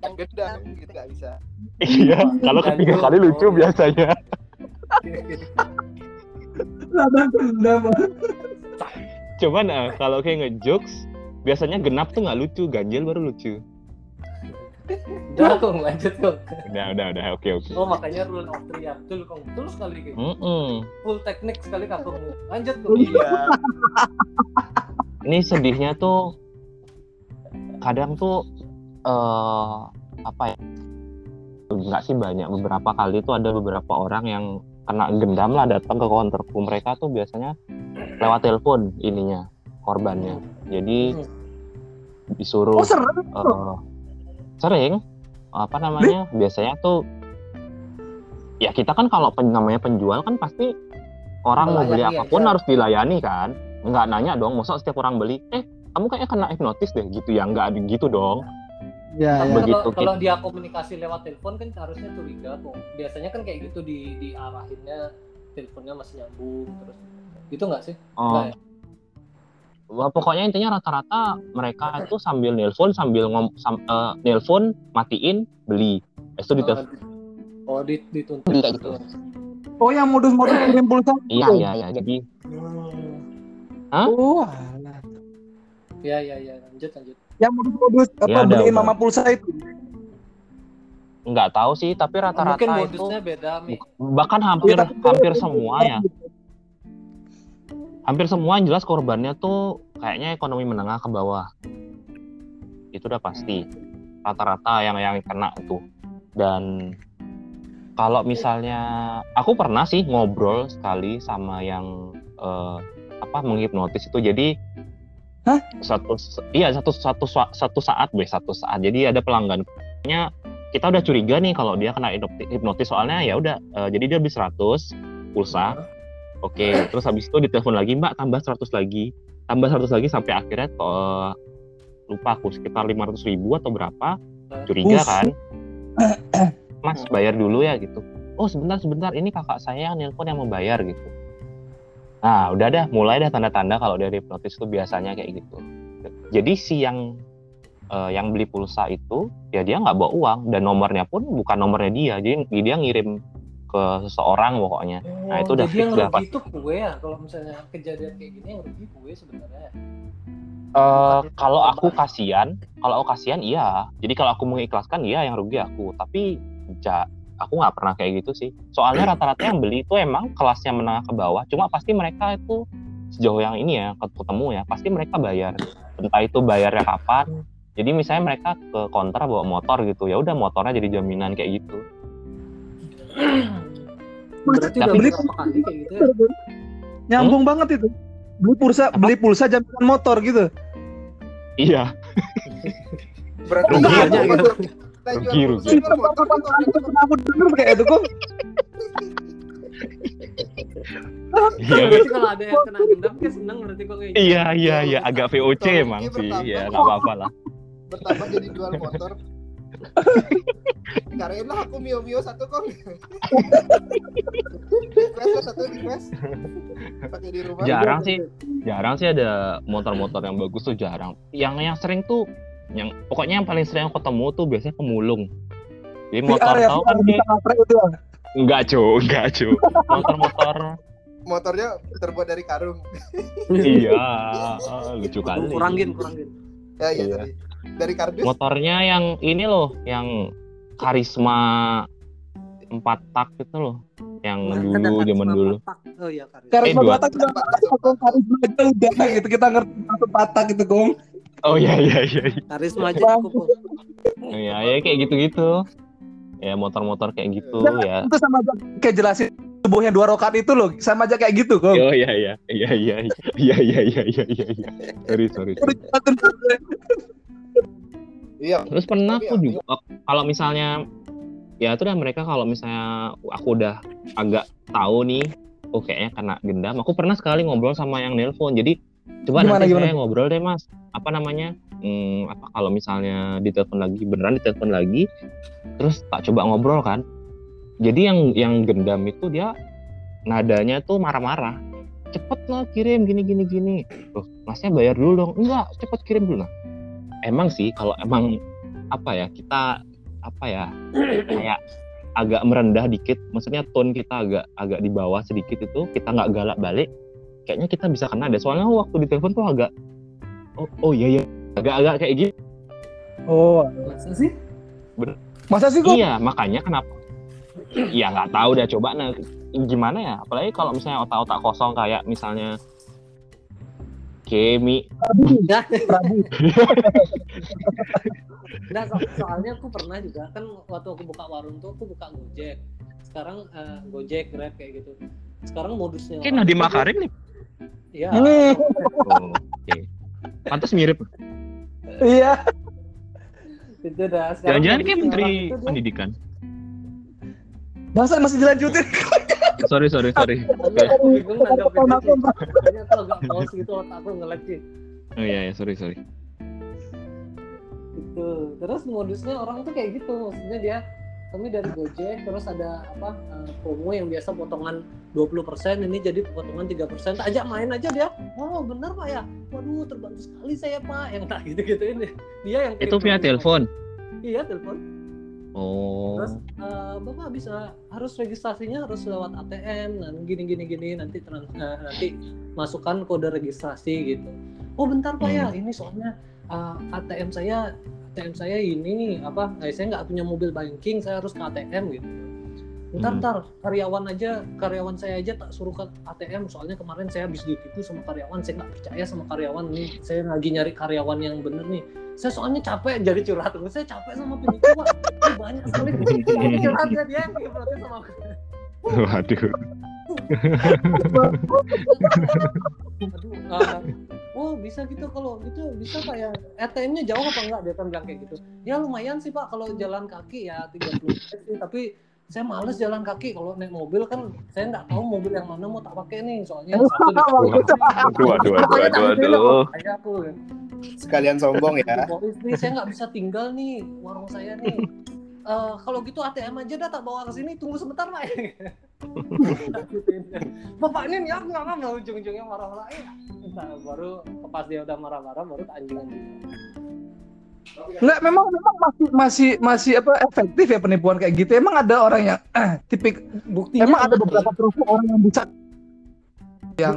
Yang gendam gitu nggak bisa. Iya. Kalau ketiga kali lucu biasanya. Dendam. [laughs] Cuman eh, kalau kayak ngejokes biasanya genap tuh nggak lucu, ganjil baru lucu. Udah kong lanjut kong. Udah udah udah oke oke. Oh makanya rule of three ya. Betul kong. Betul sekali Kim. Mm-mm. Full teknik sekali kakung. Lanjut kong. Iya. Ini sedihnya tuh kadang tuh eh apa ya? Enggak sih banyak beberapa kali tuh ada beberapa orang yang kena gendam lah datang ke counterku mereka tuh biasanya lewat telepon ininya korbannya. Jadi disuruh Oh seru. eh, sering. Apa namanya? Biasanya tuh ya kita kan kalau pen- namanya penjual kan pasti orang mau beli apa pun aja. harus dilayani kan? Nggak nanya dong masa setiap orang beli eh kamu kayaknya kena hipnotis deh gitu. Ya nggak ada gitu dong Ya, Tapi ya. Begitu, kalau, kalau Kim. dia komunikasi lewat telepon kan harusnya curiga kok. Biasanya kan kayak gitu di diarahinnya teleponnya masih nyambung terus. Gitu nggak sih? Oh, Nggak ya? Wah, pokoknya intinya rata-rata mereka itu sambil nelpon sambil ngom sam, eh, nelpon matiin beli itu di telepon Oh, di dituntut kayak gitu. Oh yang modus-modus [coughs] kirim pulsa. iya iya iya jadi Hmm. Oh, alah. Ya ya ya lanjut lanjut. Yang modus-modus apa Ya, udah, beliin udah. mama pulsa itu. nggak tahu sih tapi rata-rata Mungkin itu modusnya beda Mi. bahkan hampir Iya, tapi- hampir semua ya hampir semua yang jelas korbannya tuh kayaknya ekonomi menengah ke bawah itu udah pasti rata-rata yang yang kena itu dan kalau misalnya aku pernah sih ngobrol sekali sama yang eh, apa menghipnotis itu jadi Hah? satu iya satu satu satu saat gue satu saat jadi ada pelanggannya kita udah curiga nih kalau dia kena hipnoti- hipnotis soalnya ya udah eh, jadi dia beli 100 pulsa Oke, terus habis itu ditelepon lagi, Mbak, tambah 100 lagi. Tambah 100 lagi sampai akhirnya eh, lupa aku sekitar 500 ribu atau berapa. Curiga kan. [clears throat] Mas, bayar dulu ya gitu. Oh, sebentar sebentar, ini kakak saya yang nelpon yang mau bayar gitu. Nah, udah dah, mulai dah tanda-tanda kalau dari hipnotis itu biasanya kayak gitu. Jadi si yang eh, yang beli pulsa itu ya dia nggak bawa uang dan nomornya pun bukan nomornya dia. Jadi dia ngirim ke seseorang pokoknya. Nah, itu udah Oh, jadi fix yang rugi itu kue ya kalau misalnya kejadian kayak gini yang rugi kue sebenarnya. Eh, kalau aku kasihan, kalau aku kasihan iya. Jadi kalau aku mengikhlaskan iya yang rugi aku. Tapi ja, aku nggak pernah kayak gitu sih. Soalnya rata-rata yang beli itu emang kelasnya menengah ke bawah. Cuma pasti mereka itu sejauh yang ini ya ketemu ya, pasti mereka bayar. Entah itu bayarnya kapan. Jadi misalnya mereka ke counter bawa motor gitu, ya udah motornya jadi jaminan kayak gitu. Berarti udah Tapi- berapa kali kayak gitu ya? Nyambung banget itu. Beli pulsa, beli pulsa jaminan motor gitu. Iya. Berarti aja gitu. Kita jual Rugi, rugi. kayak itu kok. Iya. berarti kalau ada yang kena gendam kayak seneng berarti kok kayak. Iya, iya, iya, agak VOC emang sih. Ya, nggak apa-apa lah. Bertambah jadi jual motor. Karain lah aku Mio Mio satu kok. request lah satu request. Pakai di rumah. Jarang sih, jarang sih ada motor-motor yang bagus tuh jarang. Yang yang sering tuh, yang pokoknya yang paling sering aku ketemu tuh biasanya pemulung. Jadi motor VR ya, tahu kan itu. ya. enggak cu, enggak cu. Motor-motor Motornya terbuat dari karung. iya, [laughs] lucu kali. kurangin kurangin Ya iya Iya. tadi. Dari kardus. Motornya yang ini loh, yang karisma empat tak itu loh, yang Kan dulu zaman dulu. oh iya karisma Eh, Karisma dua- juga aku karisma aja udah gitu kita ngerti satu Batak gitu gong. Oh iya iya iya. iya. karisma aja cukup Iya, ya kayak gitu-gitu. Ya motor-motor kayak gitu ya. Itu sama aja kayak jelasin tubuhnya dua rokat itu loh, sama aja kayak gitu gong. Oh iya iya iya iya iya iya iya iya iya iya. Sorry sorry. sorry. Iya. Terus pernah aku ya, juga kalau misalnya ya itu dah mereka kalau misalnya aku udah agak tahu nih, oh kayaknya kena gendam. Aku pernah sekali ngobrol sama yang nelpon. Jadi coba Gimana, nanti gimana? saya ngobrol deh mas. Apa namanya? Hmm, apa kalau misalnya ditelepon lagi beneran ditelepon lagi, terus tak coba ngobrol kan. Jadi yang yang gendam itu dia nadanya tuh marah-marah. Cepet lah kirim gini gini gini. Loh, masnya bayar dulu dong. Enggak, cepet kirim dulu lah emang sih kalau emang apa ya kita apa ya kayak agak merendah dikit maksudnya tone kita agak agak di bawah sedikit itu kita nggak galak balik kayaknya kita bisa kena deh. Soalnya waktu di telepon tuh agak oh, oh iya iya. Agak-agak kayak gitu Oh, masa sih? Masa sih kok? iya makanya kenapa? Ya nggak tahu deh. Coba nah gimana ya? Apalagi kalau misalnya otak-otak kosong kayak misalnya Kemi. Enggak, Prabu. enggak [laughs] so- soalnya aku pernah juga kan waktu aku buka warung tuh aku buka Gojek. Sekarang eh, Gojek, Grab kayak gitu. Sekarang modusnya Nadiem tuh- Makarim nih Iya. Hmm. oh, oke pantas mirip Iya. Itu dah. Jangan-jangan kayak menteri pendidikan Masa masih dilanjutin? sorry sorry sorry bingung nanggapin Aku- agak gitu otak aku nge-lag sih. oh iya ya sorry sorry Gitu. Terus modusnya orang tuh kayak gitu. Maksudnya dia kami dari Gojek terus ada apa eh, promo yang biasa potongan 20% ini jadi potongan 3% ajak main aja dia. Wow bener pak ya? Waduh terbantu sekali saya pak. Yang tak gitu gitu ini. Dia yang itu via telepon? Iya telepon. Oh. Terus eh, bapak bisa harus registrasinya harus lewat ATM dan gini gini gini nanti trans, eh, nanti masukkan kode registrasi gitu. Oh bentar pak ya. Ini soalnya eh, ATM saya ATM saya ini apa eh, saya nggak punya mobil banking saya harus ke ATM gitu. Bentar Hmm. bentar karyawan aja karyawan saya aja tak suruh ke ATM soalnya kemarin saya habis ditipu sama karyawan saya nggak percaya sama karyawan nih. Saya lagi nyari karyawan yang bener nih. Saya soalnya capek jadi curhat saya capek sama penipu pak. Banyak sekali [laughs] curhatnya dia yang sama aku. Waduh Aduh, oh bisa gitu. Kalau gitu bisa pak ya. ATM-nya jauh apa enggak? Dia kan bilang kayak gitu. Ya lumayan sih pak kalau jalan kaki ya 30 menit sih. Tapi saya males jalan kaki. Kalau naik mobil kan saya nggak tahu mobil yang mana mau tak pakai nih. Soalnya satu lah, waduh. kayak aku kan. Sekalian sombong ya. Nih saya nggak bisa tinggal nih warung saya nih. Eh, kalau gitu ATM aja dah tak bawa ke sini. Tunggu sebentar pak [laughs] bapak ini nih aku nggak mau ujung-ujungnya marah-marah. Eh entah, baru pas dia udah marah-marah baru tak anjingan Nggak, memang memang masih masih masih apa efektif ya penipuan kayak gitu. Emang ada orang yang eh, tipik buktinya emang ada beberapa profil orang yang bisa yang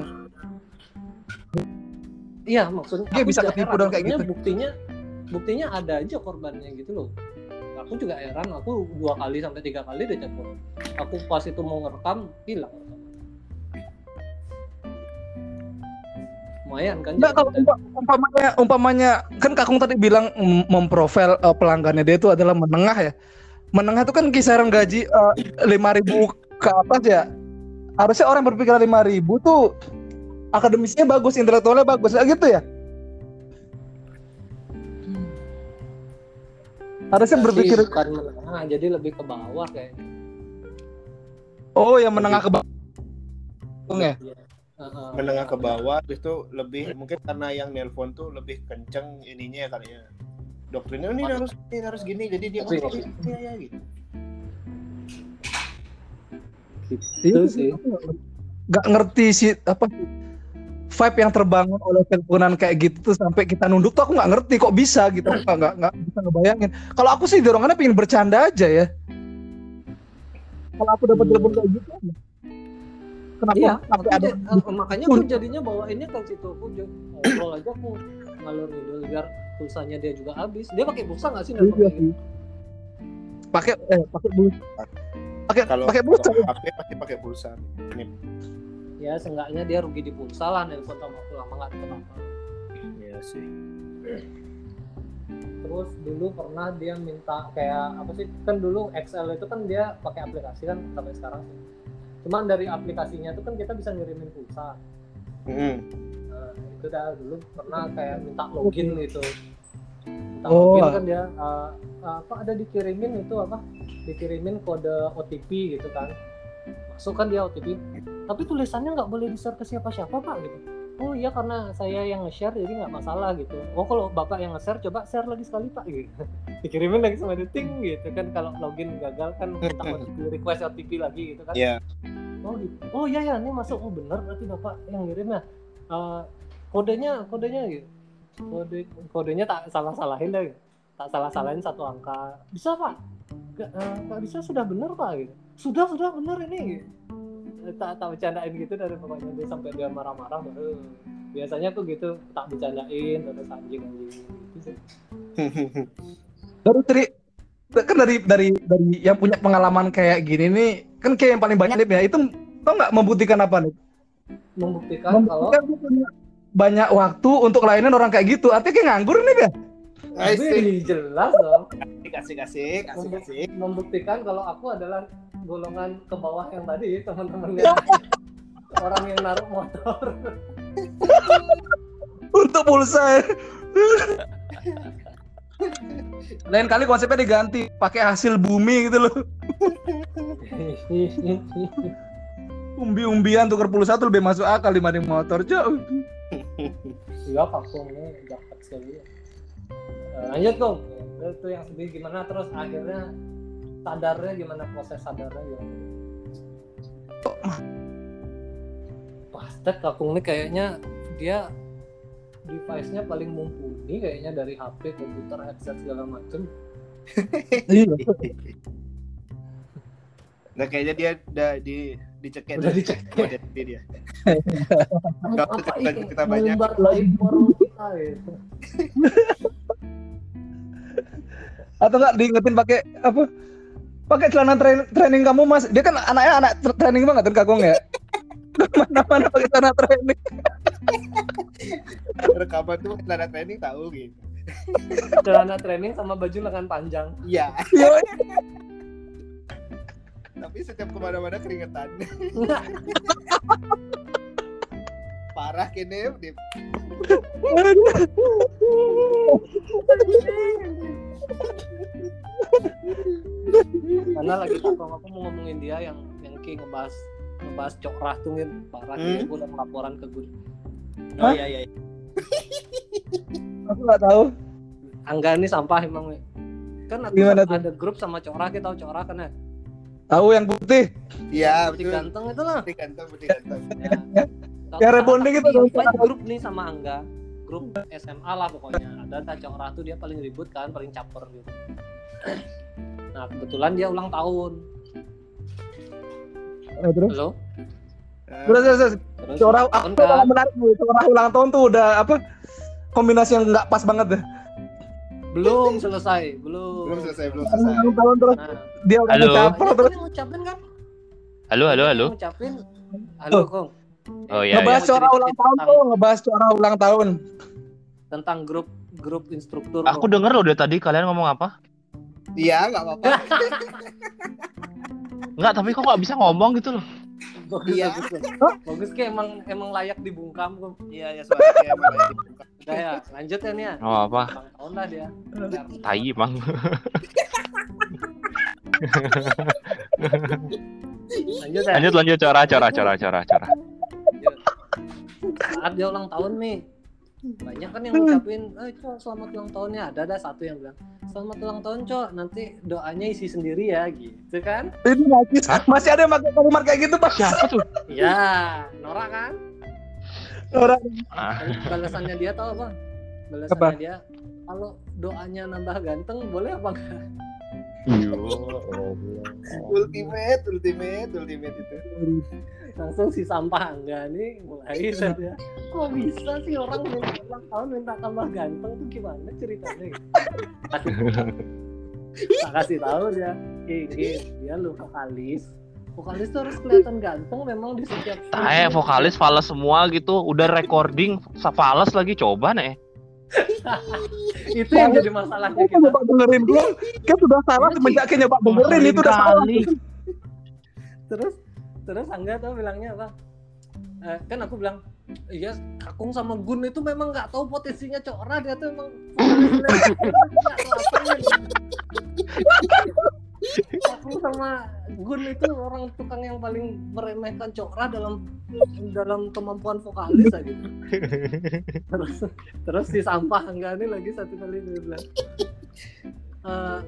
iya maksudnya Dia bisa ketipu dong kayak gitu. buktinya buktinya ada aja korbannya gitu loh aku juga heran aku dua kali sampai tiga kali ditelepon aku pas itu mau ngerekam hilang lumayan kan Enggak jadi kalau konten. umpa- umpamanya umpamanya kan Kakung tadi bilang mem- memprofil eh, pelanggannya dia itu adalah menengah ya. Menengah itu kan kisaran gaji lima ribu ke atas ya. Harusnya orang berpikiran lima ribu tuh akademisinya bagus, intelektualnya bagus, Nah, gitu ya? Harusnya berpikir, bukan menengah, jadi lebih ke bawah kayak. oh yang menengah ke bawah. ya? Heeh. menengah ke bawah itu lebih mungkin karena yang nelpon tuh lebih kenceng ininya kali ya doktrinnya ini harus ini harus gini jadi dia oh, iya, iya, gitu Itu sih. Gak ngerti sih apa vibe yang terbangun oleh teleponan kayak gitu tuh sampai kita nunduk tuh aku nggak ngerti kok bisa gitu. Aku nggak nggak nggak bisa ngebayangin. Kalau aku sih dorongannya pengen bercanda aja ya. Kalau aku dapat Hmm. telepon kayak gitu kenapa Iya, sampai ada eh, makanya aku jadinya bawainnya ke situ. Aku ngobrol aja aku ngalur ngidul biar pulsanya dia juga habis. Dia pakai pulsa nggak sih? Iya gitu? pakai eh pakai pulsa. Pakai kalau pakai pulsa. HP pasti pakai pulsa. Ini Ya, seenggaknya dia rugi di pulsa lah nelpon sama aku lama nggak dapet apa. iya sih Terus dulu pernah dia minta kayak apa sih? Kan dulu XL itu kan dia pakai aplikasi kan sampai sekarang sih. Cuman dari aplikasinya itu kan kita bisa ngirimin pulsa. Mm-mm. Nah, itu dah dulu pernah kayak minta login gitu. Minta Oh. login kan dia uh, apa ada dikirimin itu apa? Dikirimin kode OTP gitu kan. Masuk kan dia OTP. Tapi tulisannya nggak boleh di-share ke siapa-siapa, Pak gitu. Oh iya karena saya yang nge-share jadi nggak masalah gitu. Oh kalau Bapak yang nge-share coba share lagi sekali, Pak gitu. [laughs] Dikirimin lagi sama dia ting gitu kan kalau login gagal kan minta OTP, [laughs] request OTP lagi gitu kan. Iya. Oh gitu. Oh iya ya, ini masuk. Oh benar berarti bapak yang ngirim ya. Eh, kodenya, kodenya gitu. Kode, kodenya tak salah salahin deh. gitu. Tak salah salahin satu angka. Bisa pak? Gak, nggak bisa sudah benar pak gitu. Sudah sudah benar ini. Gitu. Eh, Tak tak bercandain gitu dari pokoknya dia sampai dia marah-marah baru. Biasanya tuh gitu tak bercandain terus anjing anjing gitu sih. [laughs] dari dari kan dari dari dari yang punya pengalaman kayak gini nih kan kayak yang paling banyak nih ya itu tau nggak membuktikan apa nih Membuktikan kalau membuktikan dia punya banyak waktu untuk layanin orang kayak gitu artinya kayak nganggur nih ya Asik. Jelas dong. Asik, asik, asik, asik. membuktikan kalau aku adalah golongan ke bawah yang tadi teman-temannya orang yang naruh motor. Untuk pulsa lain kali konsepnya diganti pakai hasil bumi gitu loh. Umbi-umbian tuker pulsa tuh lebih masuk akal dibanding motor jauh iya pakungnya dapat sekali. Eh, lanjut dong itu yang sedih gimana? Terus akhirnya sadarnya gimana proses sadarnya gimana Pastek kakung ini kayaknya dia device-nya paling mumpuni kayaknya dari HP, komputer, headset segala macem. iya [laughs] Nah kayaknya dia udah di dicekek Udah dicekek. dia Apa cerita- ini? cerita banyak. Kita gitu. atau nggak diingetin pakai apa pakai celana train- training kamu mas dia kan anaknya anak tra- training banget kan kakung ya [laughs] mana-mana pakai celana training [laughs] Rekaman tuh celana training tahu gitu. [laughs] Celana training sama baju lengan panjang. Iya. Tapi setiap ke mana-mana keringetan. Parah kini. Karena lagi takut aku mau ngomongin dia yang yang Ki ngebahas ngebahas cokrah tuh Ngin. parah Hmm? dia aku udah laporan ke gue. Oh Hah? iya iya. aku nggak tahu Angga ini sampah emang. Kan aku Gimana ada grup sama cokrah kita tahu cokrah kan ya. tahu yang putih Iya Putih betul. ganteng itu lah. Putih ganteng, putih ganteng. Ya. Ya, rebonding itu dong. Invite grup nih sama Angga. Grup SMA lah pokoknya. Ada tak cokrah tuh dia paling ribut kan, paling caper gitu. [clears throat] Nah kebetulan dia ulang tahun. Eh, terus Halo. Eh, terus terus, terus. Tahun aku kan? menarik nih corah ulang tahun tuh udah apa kombinasi yang nggak pas banget deh belum selesai belum belum selesai, belum selesai. ulang tahun terus nah dia udah Halo. caper terus kan ngucapin kan Halo, halo, halo. Ngucapin halo kong Oh iya, ngebahas corah cerita ulang tahun tentang- tuh ngebahas corah ulang tahun tentang grup grup instruktur Aku denger loh dari tadi kalian ngomong apa? Iya, nggak apa-apa. [laughs] Enggak, tapi kok nggak bisa ngomong gitu loh. bagus Iya. bagus bagus kayak emang emang layak dibungkam kok Iya ya suaranya emang lagi dibuka. udah ya lanjut ya nih ya Oh apa? tahun lah dia Bentar. Tai bang. [laughs] lanjut ya Lanjut lanjut cora cora cora cora cora. Saat dia ulang tahun nih. Banyak kan yang ngucapin eh cok selamat ulang tahun ya ada ada satu yang bilang selamat ulang tahun cok. Nanti doanya isi sendiri ya gitu kan. Ini masih, masih ada yang pakai kalimat kayak gitu pak. Siapa tuh? ya Nora kan? Orang Ah, balasannya dia tau apa balasannya Apa? dia kalau doanya nambah ganteng boleh apa enggak Yo, [laughs] Ultimate, ultimate, ultimate itu. langsung si sampah enggak nih mulai saja kok bisa sih orang minta ulang tahun minta tambah ganteng tuh gimana ceritanya gitu. [laughs] tak kasih tahu dia eh Gin, dia lu vokalis vokalis tuh harus kelihatan ganteng memang di setiap Tae vokalis fals semua gitu, udah recording fals lagi coba nih. Itu yang jadi masalahnya kan kita. Coba dengerin gue, kan sudah salah Iya, semenjak kayak nyoba dengerin itu udah salah. terus terus angga tuh bilangnya apa? Eh, kan aku bilang iya kakung sama Gun itu memang nggak tahu potensinya Cokra dia tuh emang [laughs] kakung sama Gun itu orang tukang yang paling meremehkan Cokra dalam dalam kemampuan vokalis aja gitu. terus terus si sampah enggak ini lagi satu kali dia bilang "Eh,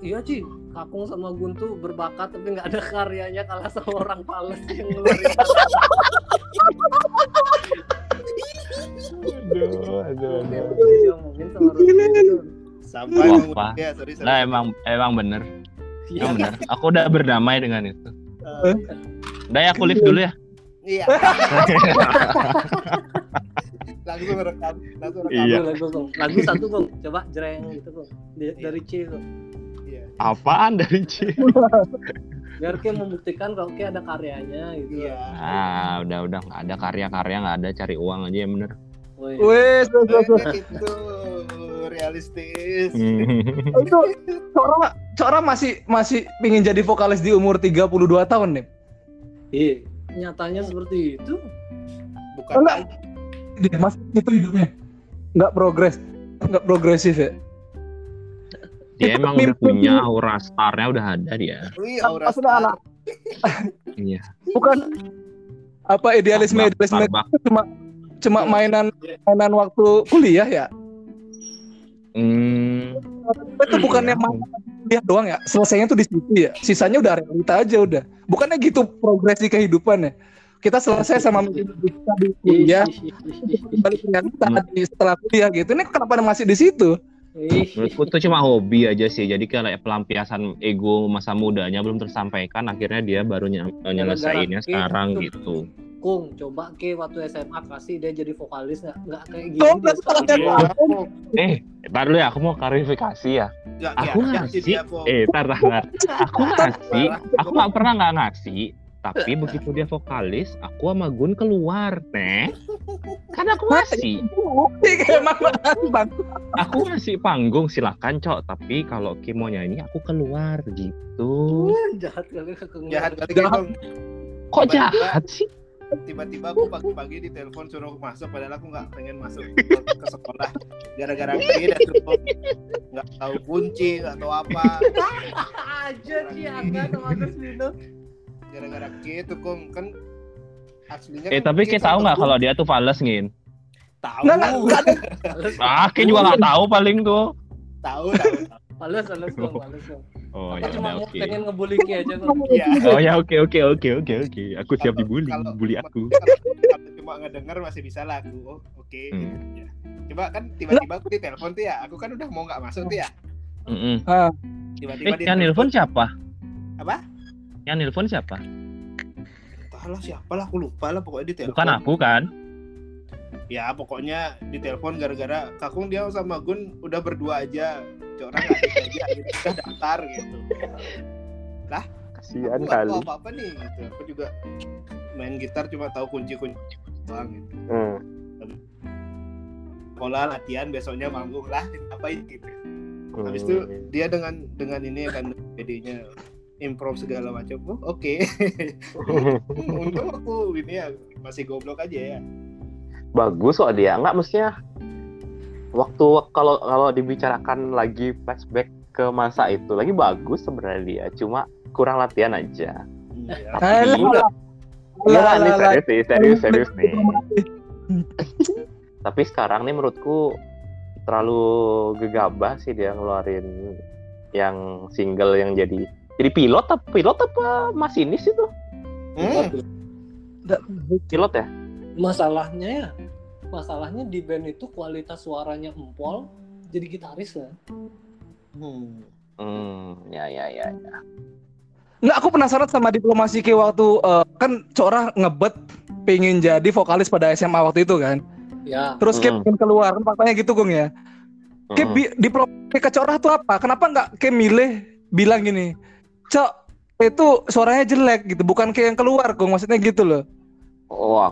iya Ci Kakung sama Gun tuh berbakat tapi nggak ada karyanya kalah sama orang Pales yang ngeluarin Aduh, aduh, diomongin sama Rudy itu. Sampai Pak. ya, sorry, sorry. Nah emang emang bener, Iya, emang bener. Aku udah berdamai dengan itu. Eh, Udah ya aku live dulu ya. Iya. langsung rekam, langsung rekam. Iya. lagu, satu bang coba jereng gitu bang Di- dari C Bang. Iya. Apaan dari C? biar kayak membuktikan kalau kayak ada karyanya gitu Iya. Ah, udah udah nggak ada karya-karya nggak ada cari uang aja yang bener. Woi, Wes, wes, wes, wes. Itu realistis. Hmm. [laughs] itu Cora, Cora masih masih pingin jadi vokalis di umur 32 tahun nih. iya, nyatanya seperti itu Bukan Enggak. Dia masih itu hidupnya. Nggak progres, nggak progresif ya. Dia emang udah punya aura starnya udah ada dia. Wih, aura star. anak Iya. bukan apa idealisme idealisme cuma cuma mainan mainan waktu kuliah ya. Hmm. Itu bukannya mainan kuliah doang ya. Selesainya tuh di situ ya. Sisanya udah realita aja udah. Bukannya gitu progresi kehidupan ya. Kita selesai sama kita di kuliah, kembali ke realita di setelah kuliah gitu. Ini kenapa masih di situ? Menurutku itu cuma hobi aja sih. Jadi kayak pelampiasan ego masa mudanya belum tersampaikan. Akhirnya dia baru ny- nyelesainnya Gara-gara sekarang itu. gitu. Kung, coba ke waktu SMA kasih dia jadi vokalis nggak nggak kayak gini dia sekarang. Iya. Eh, dulu ya. Aku mau klarifikasi ya. Aku ya, ngasih. dia. Eh, tar, tar, tar. Aku ngasih. Aku nggak pernah nggak ngasih. Tapi begitu dia vokalis, aku sama Gun keluar, teh. Kan aku bang? Aku ngasih panggung silakan cok. Tapi kalau Kim mau nyanyi, aku keluar gitu. jahat kali Jahat kali. Kok Tiba-tiba- jahat sih? Tiba-tiba aku pagi-pagi di telepon suruh masuk padahal aku nggak pengen masuk ke, sekolah gara-gara dia tuh nggak tahu kunci nggak tahu apa [laughs] aja sih angga sama Agus Vino gara-gara gitu kong kan aslinya Eh kan tapi Ki kita tahu nggak kalau dia tuh fals ngin? tahu Nggak, nggak, nggak. Ah, Kim juga nggak tahu paling tuh. tahu tahu males bang. Oh Aku ya cuma mau oke. pengen ngebully Ki aja bang. Iya. Oh ya oke oke oke oke oke. Aku siap dibully, kalau- bully aku. kalau, cuma ngedenger masih bisa lah aku oh, oke Hmm. Ya. coba kan tiba-tiba aku di telepon tuh ya aku kan udah mau nggak masuk tuh ya Mm-mm. tiba-tiba Eh, yang nelpon siapa? Apa? Yang nelpon siapa? entahlah siapa lah aku lupa lah pokoknya di telepon. Bukan aku kan? ya pokoknya di telepon gara-gara kakung dia sama Gun udah berdua aja. Orang nggak ada aja gitu. Udah daftar gitu. Kasihan aku nggak tahu apa-apa nih gitu. Aku juga main gitar cuma tahu kunci-kunci doang gitu. Hmm. sekolah latihan besoknya manggung lah ngapain gitu. Habis itu dia dengan dengan ini kan jadinya improv segala macam. Oh, oke. Hmm, [laughs] untung aku ini ya masih goblok aja ya. Bagus kok dia. Nggak mestinya waktu kalau kalau dibicarakan lagi flashback ke masa itu lagi bagus sebenarnya dia. Cuma kurang latihan aja. Iya. tapi Iya, alah, ini serius nih, serius, serius nih. Tapi sekarang nih menurutku terlalu gegabah sih dia ngeluarin yang single yang jadi jadi pilot apa pilot apa masinis itu Hmm, Nggak, pilot ya masalahnya ya masalahnya di band itu kualitas suaranya empol jadi gitaris lah hmm. hmm ya ya ya, ya. Nggak, aku penasaran sama diplomasi ke waktu eh, kan Cora ngebet pengen jadi vokalis pada SMA waktu itu kan. ya Terus kayak Mm. pengen keluar kan faktanya gitu Gung ya. Kayak Mm. bi- diplomasi ke Cora tuh apa? Kenapa nggak kayak milih bilang gini, Cok itu suaranya jelek gitu, bukan kayak yang keluar Gung maksudnya gitu loh. wah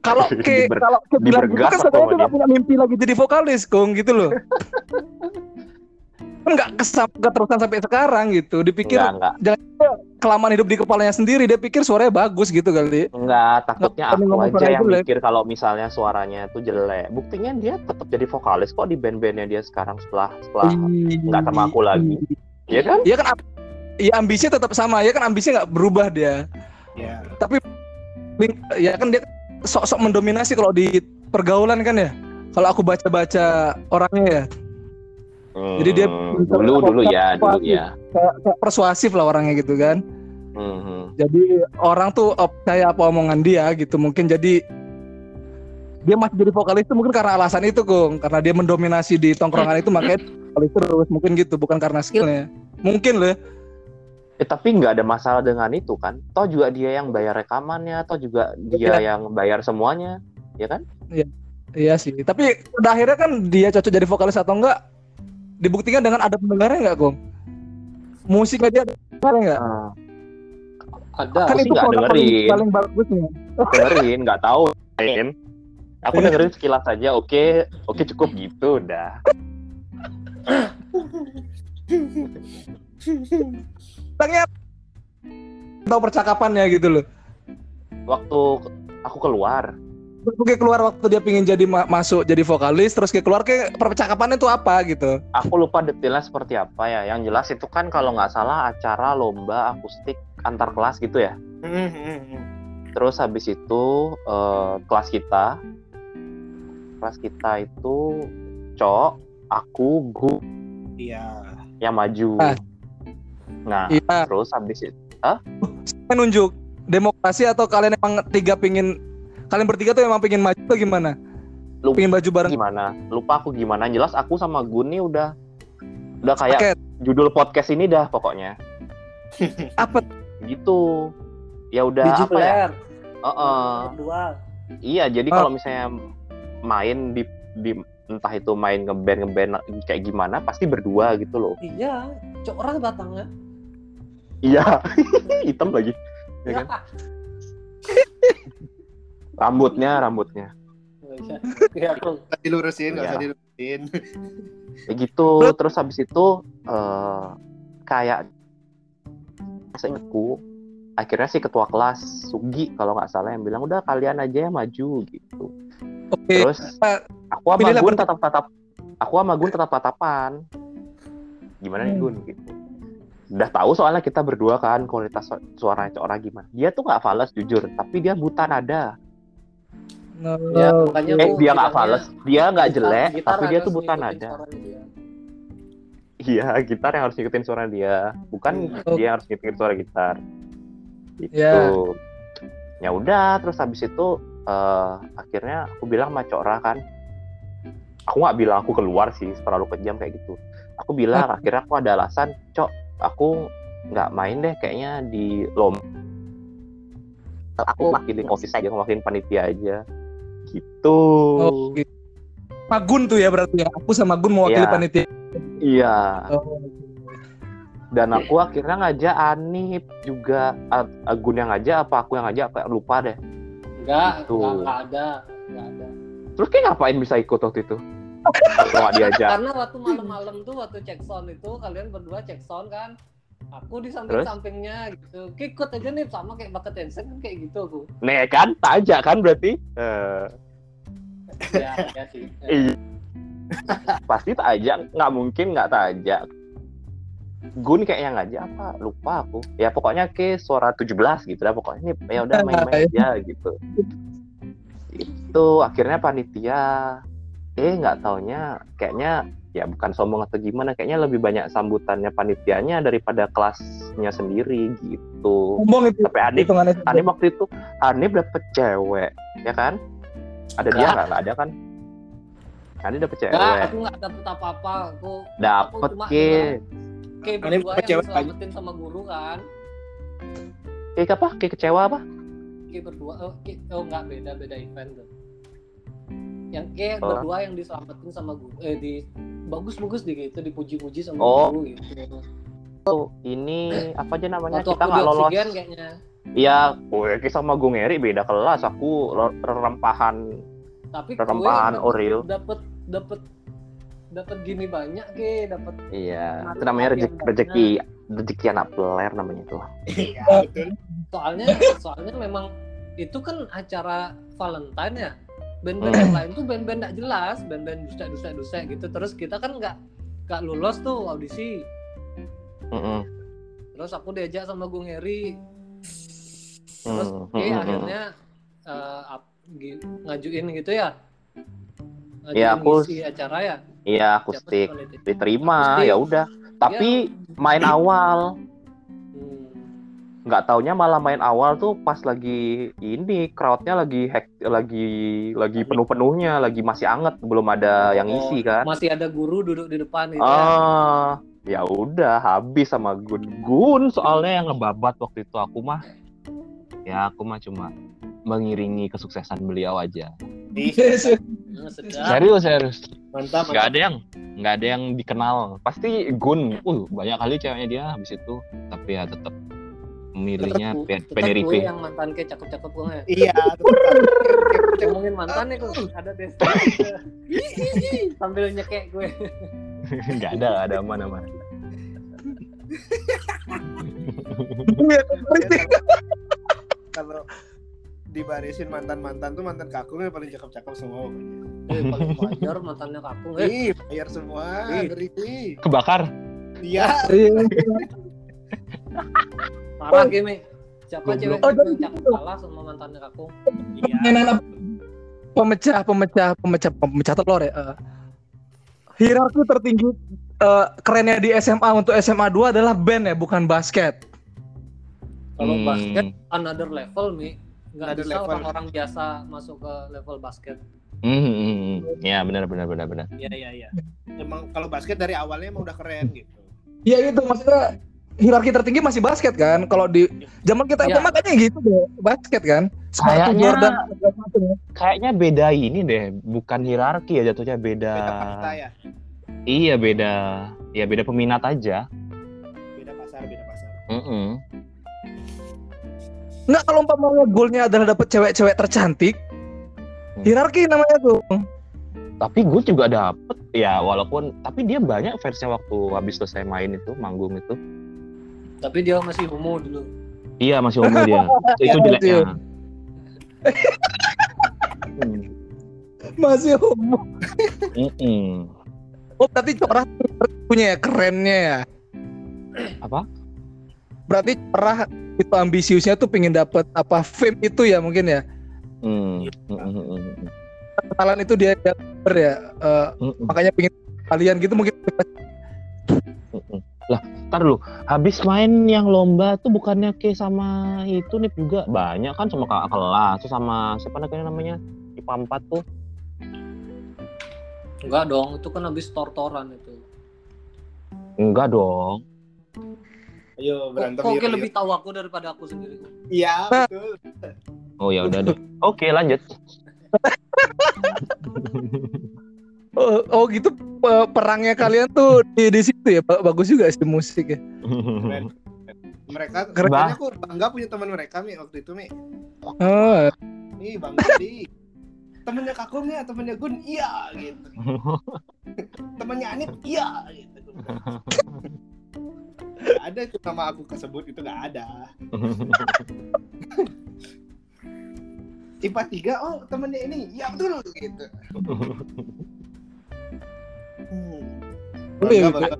Kalau [laughs] kayak kalau kayak bilang gitu kan sebenarnya nggak punya mimpi lagi jadi vokalis Gung gitu loh. kan nggak kesam keterusan sampai sekarang gitu. Dipikir enggak enggak kelamaan hidup di kepalanya sendiri dia pikir suaranya bagus gitu kali. enggak takutnya Nggak aku aja yang jelek. mikir kalau misalnya suaranya tuh jelek buktinya dia tetap jadi vokalis kok di band-bandnya dia sekarang setelah setelah nggak sama aku lagi. Iya kan Iya kan ya ambisinya tetap sama ya kan ambisinya nggak berubah dia. ya Tapi ya kan dia sok-sok mendominasi kalau di pergaulan kan ya. Kalau aku baca-baca orangnya ya Jadi dia Hmm, dulu dulu ya dulu ya kayak, kayak persuasif lah orangnya gitu kan. Mhm. Jadi orang tuh percaya apa omongan dia gitu. Mungkin jadi dia masih jadi vokalis itu mungkin karena alasan itu Kung. Karena dia mendominasi di tongkrongan itu makanya vokalis terus mungkin gitu bukan karena skillnya. Mungkin loh. Ya. Eh, tapi nggak ada masalah dengan itu kan. Toh juga dia yang bayar rekamannya, toh juga dia Iya. yang bayar semuanya, ya kan? Iya sih. Tapi pada akhirnya kan dia cocok jadi vokalis atau enggak dibuktikan dengan ada pendengarnya enggak, Kong? Musiknya dia ada pendengarnya enggak? Ah, ada Kan sih itu nggak produk paling, dengerin. paling bagusnya. dengerin, nggak tahu. Main. Aku Iya. dengerin sekilas aja, oke, oke cukup gitu, udah. [laughs] Tanya tahu percakapannya gitu loh. Waktu aku keluar, Terus kayak keluar waktu dia pingin jadi ma- masuk jadi vokalis terus kayak keluar kayak percakapannya itu apa gitu. aku lupa detailnya seperti apa ya. Yang jelas itu kan kalau nggak salah acara lomba akustik antar kelas gitu ya. Hmm, hmm, hmm. Terus habis itu eh, kelas kita, kelas kita itu cok, aku, gu iya yang maju. Ah. Nah, Iya, terus habis itu saya nunjuk demokrasi atau kalian emang tiga pingin kalian bertiga tuh emang pingin maju atau gimana? Lu- pingin maju bareng gimana? Lupa aku gimana. Jelas aku sama Gun nih udah udah kayak paket. judul podcast ini dah pokoknya. [laughs] Apa Gitu. Ya udah biji apa ya? Heeh. berdua Iya, jadi Ah. kalau misalnya main di di entah itu main ngeband ngeband kayak gimana pasti berdua gitu loh. iya cok orang batangnya Iya, [laughs] hitam lagi. Ya kan? [laughs] Rambutnya, rambutnya. Iya, aku Nggak dilurusin nggak Iya. usah dilurusin Ya gitu. Terus habis itu eh kayak seingatku akhirnya sih ketua kelas Sugi kalau nggak salah yang bilang udah kalian aja yang maju gitu. Oke. Terus Eh, aku sama pilihlah Gun tetap tetap aku sama Gun tetap tatapan. Gimana nih Hmm. Gun gitu. Udah tahu soalnya kita berdua kan kualitas su- suaranya Cok Ora gimana. Dia tuh nggak fals jujur, tapi dia buta nada. no, ya makanya Eh aku dia nggak fals, dia nggak jelek, gitar tapi dia tuh buta nada. Iya, gitar yang harus ngikutin suara dia, bukan Hmm. dia yang harus ngikutin suara gitar. Gitu. Ya. Ya udah, terus habis itu eh, akhirnya aku bilang sama Cok Ra kan, aku nggak bilang aku keluar sih, terlalu kejam kayak gitu. Aku bilang [laughs] akhirnya aku ada alasan, Cok, aku nggak main deh kayaknya di lomba. Aku wakilin office aja, wakilin panitia aja. Gitu. Oke. Magun tuh ya berarti ya. Aku sama Gun mewakili Iya. panitia. Iya. Oh. Dan aku akhirnya ngajak Anip juga Agun yang ngajak apa aku yang ngajak apa lupa deh. Enggak Gitu. enggak enggak ada enggak ada Terus kayak ngapain bisa ikut waktu itu? Kalau diajak. karena waktu malam-malam tuh waktu cek sound itu kalian berdua cek sound kan Aku di samping-sampingnya gitu. Ikut aja nih sama kayak bakat Tencent kan kayak gitu aku. Nih kan, tak ajak kan berarti? Eh, Ya, ya sih. Ya. iya. Pasti tak ajak, nggak mungkin nggak tak ajak. Gun kayaknya ngajak apa? Lupa aku. Ya pokoknya ke suara 17 gitu dah pokoknya ini ya udah main-main aja gitu. Itu akhirnya panitia eh nggak taunya kayaknya ya bukan sombong atau gimana kayaknya lebih banyak sambutannya panitianya daripada kelasnya sendiri gitu. Ngomong itu. Tapi hitungannya Hanif waktu itu Hanif dapet cewek ya kan? Ada dia Enggak. nggak? Nggak ada kan? Hanif dapet cewek. aku nggak dapet apa-apa. Aku Dapet cuma ke. Kayak berdua yang diselamatin sama guru kan. Kayak apa? Kayak kecewa apa? Kayak berdua, oh, kayak, oh nggak beda beda event tuh. Yang kayak Oh. berdua yang diselamatin sama guru, eh di bagus-bagus di gitu, dipuji-puji sama Oh. guru gitu. Tuh, ini apa aja namanya? Waktu Kita nggak lolos. kayaknya. Iya, gue sama Gung Eri beda kelas. Aku rempahan Tapi Rempahan gue Oreo. dapat dapat dapat gini banyak ke, dapat Iya, itu namanya rezeki, rezeki rezeki anak peler namanya itu. Iya, betul. soalnya soalnya memang itu kan acara Valentine ya band-band Hmm. yang lain tuh band-band nggak jelas band-band dusta dusta gitu terus kita kan nggak nggak lulus tuh audisi Mm-mm. terus aku diajak sama Gung Heri terus oke mm-mm. akhirnya eh, gi- ngajuin gitu ya Iya, aku- acara ya? Iya, akustik diterima ya udah. Tapi main awal. Hmm. nggak taunya malah main awal tuh pas lagi ini crowdnya lagi hack lagi lagi penuh penuhnya lagi masih anget belum ada yang Oh, isi kan? masih ada guru duduk di depan gitu ya. ah ya udah habis sama Gun Gun soalnya yang ngebabat waktu itu. Aku mah ya aku mah cuma mengiringi kesuksesan beliau aja. Nah, [laughs] sedap. serius serius. Mantap, nggak ada yang nggak ada yang dikenal. Pasti Gun. Uh banyak kali ceweknya dia habis itu. Tapi ya tetap Penerife gue yang mantan kayak cakep-cakep gue ya. Iya, ngomongin mantan nih kok ada tes [laughs] sambil nyekek gue. [laughs] Nggak ada ada aman aman Iya, dibarisin mantan-mantan tuh mantan kakung yang paling cakep-cakep semua. pokoknya. eh, paling wajar mantannya kakung eh Ih, bayar semua. Ih. Ngeri. kebakar Iya. Iya. parah gini siapa Goblok. cewek Oh, yang cakep gitu. kalah sama mantannya kakung Iya. Pemecah, pemecah, pemecah, pemecah telur ya. eh. hierarki tertinggi eh, kerennya di SMA untuk SMA 2 adalah band ya, bukan basket. kalau Hmm. basket another level mi nggak bisa level. orang-orang biasa masuk ke level basket Hmm, hmm, hmm. ya benar benar benar benar Iya, iya, iya. Emang kalau basket dari awalnya emang udah keren gitu. Iya itu maksudnya hierarki tertinggi masih basket kan. Kalau di zaman kita Iya. SMA kayaknya gitu deh, basket kan. Sepatu Kayaknya- Jordan ya. kayaknya beda ini deh bukan hierarki ya jatuhnya beda, Beda pasar ya. iya beda ya beda peminat aja Beda pasar, beda pasar. Mm-mm. Enggak kalau umpamanya goalnya adalah dapet cewek-cewek tercantik, Hmm. hierarki namanya tuh. tapi gue juga dapet ya walaupun tapi dia banyak fansnya waktu habis selesai main itu manggung itu tapi dia masih homo dulu iya masih homo dia [laughs] itu jeleknya iya. Hmm. Masih homo. Mm-mm. Oh, berarti Corah punya ya kerennya ya. Apa? Berarti Corah itu ambisiusnya tuh pengen dapet apa fame itu ya mungkin ya. Hmm. Mm-mm. Kenalan itu dia ya. eh, Mm-mm. makanya pengen kalian gitu mungkin. Lah, ntar dulu. Habis main yang lomba tuh bukannya ke sama itu nih juga banyak kan sama kakak kelas, sama siapa namanya namanya di Pampat tuh. enggak dong itu kan habis tortoran itu Enggak dong. Ayo berantem kok yuk, kayak yuk. lebih tahu aku daripada aku sendiri Iya, betul. Oh ya udah deh. [laughs] Oke, lanjut. [laughs] oh, oh gitu pe- perangnya kalian tuh di di situ ya. Ba- Bagus juga sih musik ya. Keren. Mereka aku bangga punya teman mereka Mi waktu itu Mi. Oh, Ih, bangga di. Temennya Kakung ya, temennya Gun, iya gitu. [laughs] Temennya Anip, iya gitu. Nggak ada itu nama aku kesebut itu nggak ada. IPA 3 oh temennya ini ya betul gitu. Hmm. Oh, iya, Bangga,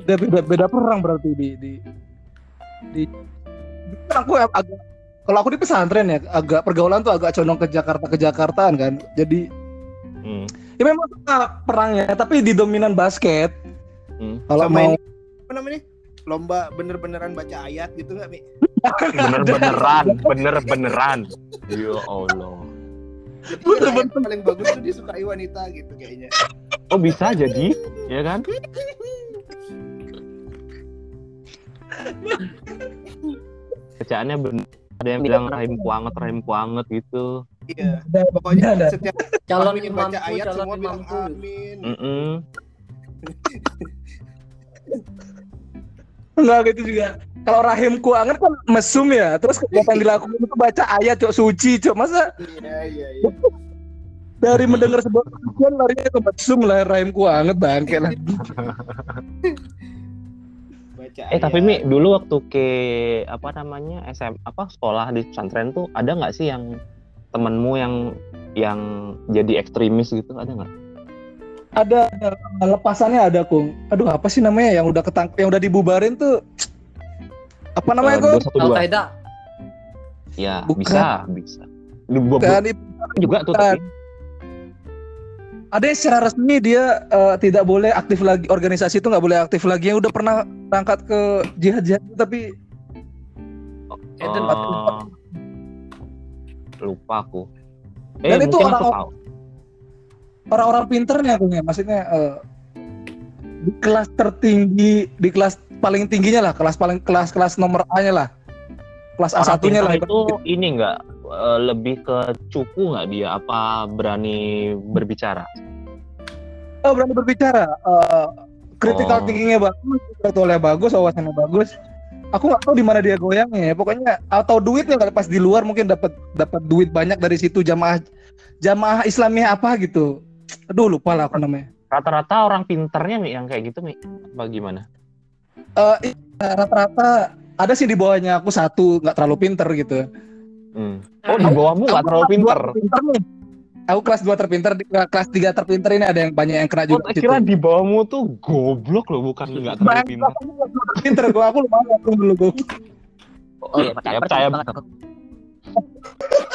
beda, beda, beda perang berarti di di di aku agak kalau aku di pesantren ya agak pergaulan tuh agak condong ke Jakarta ke Jakartaan kan jadi Hmm. ya memang suka perangnya tapi di dominan basket Hmm. kalau Sama mau namanya? Lomba bener-beneran baca ayat gitu nggak Mi? Bener-beneran, bener-beneran. Ya Allah. Jadi Bener, ayat paling bagus tuh disukai wanita gitu kayaknya. Oh bisa jadi, ya kan? Bacaannya bener. Ada yang bilang rahim kuanget, rahim kuanget gitu. Iya. Pokoknya ada setiap calon Amin baca ayat calon semua bilang amin. Enggak gitu juga kalau rahimku anget kan mesum ya terus kegiatan dilakukan itu baca ayat cok suci cok masa Iya iya iya. [laughs] dari mendengar sebuah pujian larinya ke mesum lah rahimku anget bangke lah Baca Eh tapi. Mi dulu waktu ke apa namanya SM apa sekolah di pesantren tuh ada nggak sih yang temenmu yang yang jadi ekstremis gitu ada nggak? Ada, ada lepasannya ada kung aduh apa sih namanya yang udah ketangkep yang udah dibubarin tuh apa namanya Eh, kung Al. Qaeda Ya Bukan. bisa bisa. Bob kan juga tuh bukan. tapi. ada yang secara resmi dia eh, tidak boleh aktif lagi organisasi itu nggak boleh aktif lagi yang udah pernah berangkat ke jihad jihad tapi Oh, lupa aku. Eh Dan itu aku orang- orang-orang pinternya ya maksudnya eh, di kelas tertinggi di kelas paling tingginya lah kelas paling kelas kelas nomor A nya lah. Kelas A satunya lah. itu ini nggak eh, lebih ke cupu nggak dia? Apa berani berbicara? oh, berani berbicara. Eh critical Oh. thinkingnya bagus intelektualnya bagus wawasannya bagus. Aku nggak tahu di mana dia goyangnya ya. Pokoknya atau duitnya kali pas di luar mungkin dapat dapat duit banyak dari situ jamaah jamaah Islamnya apa gitu aduh lupa lah aku namanya Rata-rata orang pinternya Mi yang kayak gitu Mi. Apa gimana? Eh, iya, rata-rata ada sih di bawahnya aku satu nggak terlalu pinter gitu Hmm. Oh di bawahmu nggak terlalu pinter. terpinter nih. Aku kelas 2 terpinter, di kelas 3 terpinter ini ada yang banyak yang kena Oh, juga situ. kira di bawahmu tuh goblok loh bukan nggak terlalu pinter. terpinter gua, aku lumayan aku dulu gua. Oh iya percaya Ya, percaya. banget.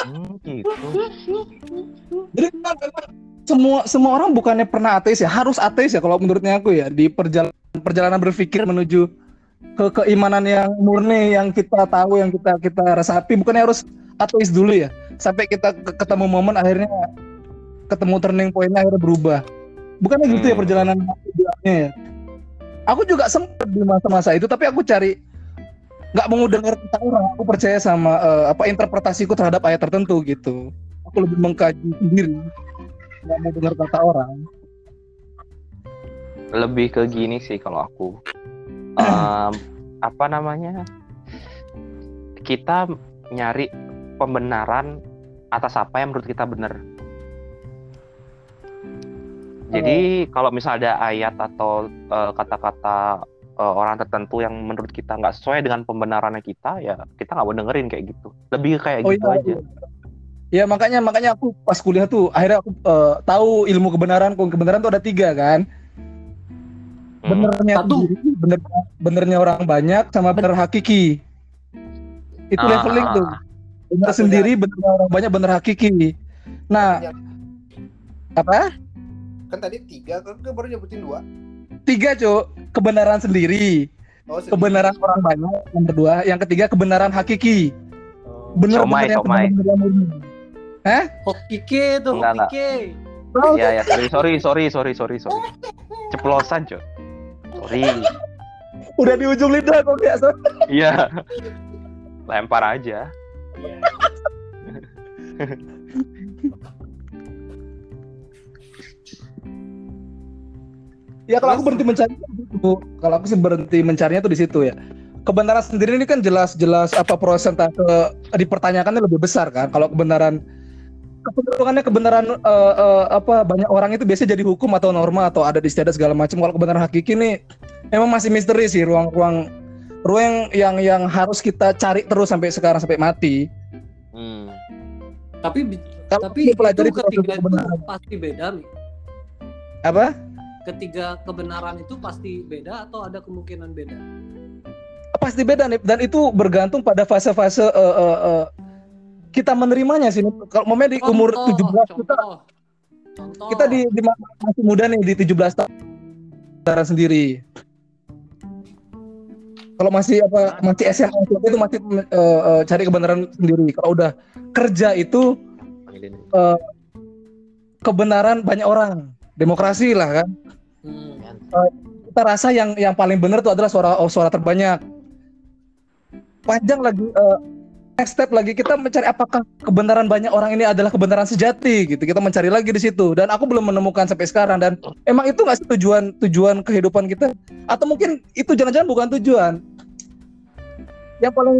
Hmm, gitu. Jadi memang memang semua semua orang bukannya pernah ateis ya, harus ateis ya kalau menurutnya aku ya di perjalanan perjalanan berpikir menuju ke keimanan yang murni yang kita tahu yang kita kita resapi. Bukannya harus ateis dulu ya? Sampai kita ke- ketemu momen akhirnya ketemu turning pointnya akhirnya berubah. Bukannya gitu ya Hmm. perjalanan idealnya ya? Aku juga sempat di masa-masa itu tapi aku cari nggak mau dengar kata orang aku percaya sama eh, apa interpretasiku terhadap ayat tertentu gitu aku lebih mengkaji sendiri nggak mau dengar kata orang Lebih ke gini sih kalau aku. Em, [clears throat] apa namanya? Kita nyari pembenaran atas apa yang menurut kita benar. Jadi kalau misalnya ada ayat atau eh, kata-kata eh, orang tertentu yang menurut kita nggak sesuai dengan pembenarannya kita, ya kita nggak mau dengerin kayak gitu. Lebih kayak Oh gitu iya, aja. Ya makanya makanya aku pas kuliah tuh akhirnya aku eh, tahu ilmu kebenaran kok kebenaran tuh ada tiga kan? Hmm. benernya Satu. bener benernya orang banyak sama bener hakiki. Itu Ah, leveling tuh. Bener Satu sendiri benernya orang banyak bener hakiki. Nah. Apa? Kan tadi tiga, kan? Kan baru nyebutin dua. Tiga cuk kebenaran sendiri Oh, sendiri. kebenaran orang banyak yang kedua yang ketiga kebenaran hakiki Oh. bener Somai, bener yang somai. bener-bener murni Hokike tuh Enggak, enggak. Hokike Ya ya sorry sorry sorry sorry sorry sorry. Ceplosan cuy. Sorry. udah di ujung lidah kok ya so. Iya. Lempar aja. [laughs] Ya kalau aku berhenti mencari itu, kalau aku sih berhenti mencarinya tuh di situ ya. Kebenaran sendiri ini kan jelas-jelas apa persentase dipertanyakannya lebih besar kan. Kalau kebenaran kecenderungannya kebenaran eh, eh, apa banyak orang itu biasanya jadi hukum atau norma atau ada di istiadat segala macam. Kalau kebenaran hakiki nih memang masih misteri sih ruang-ruang ruang yang yang harus kita cari terus sampai sekarang sampai mati. Hmm. Tapi Kalau tapi pelajari itu itu pasti beda. Apa? Ketiga kebenaran itu pasti beda atau ada kemungkinan beda? Pasti beda nih dan itu bergantung pada fase-fase eh, eh, eh, kita menerimanya sih. Kalau momennya di umur Contoh, 17 kita contoh. Kita di, di ma- masih muda nih di 17 tahun cara sendiri. Kalau masih apa masih SMA itu masih eh, eh, cari kebenaran sendiri. Kalau udah kerja itu eh, kebenaran banyak orang. Demokrasi lah kan. Hmm. Kita rasa yang yang paling benar itu adalah suara oh, suara terbanyak. Panjang lagi eh, next step lagi kita mencari apakah kebenaran banyak orang ini adalah kebenaran sejati gitu. Kita mencari lagi di situ dan aku belum menemukan sampai sekarang dan emang itu nggak sih tujuan tujuan kehidupan kita atau mungkin itu jangan-jangan bukan tujuan. Yang paling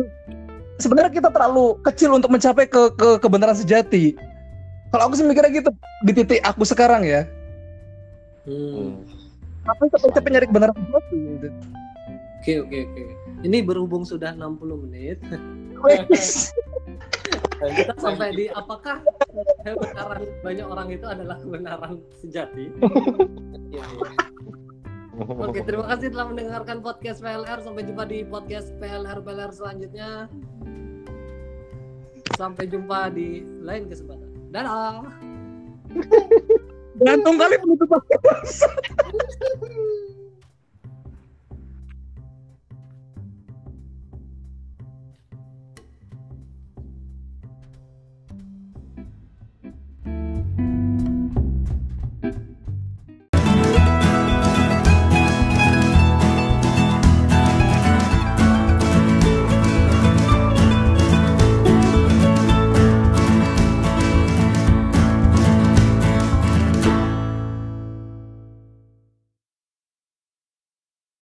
sebenarnya kita terlalu kecil untuk mencapai ke, ke kebenaran sejati. Kalau aku sih mikirnya gitu di titik aku sekarang ya. Hmm. Apa capek-capek nyari kebenaran sejati gitu. Oke oke oke. Ini berhubung sudah 60 menit, [laughs] kita sampai di apakah kebenaran banyak orang itu adalah kebenaran sejati? [laughs] Iya, iya. Oke, terima kasih telah mendengarkan podcast PLR. Sampai jumpa di podcast PLR PLR selanjutnya. Sampai jumpa di lain kesempatan. Dadah. [laughs] Gantung kali penutupan. [laughs]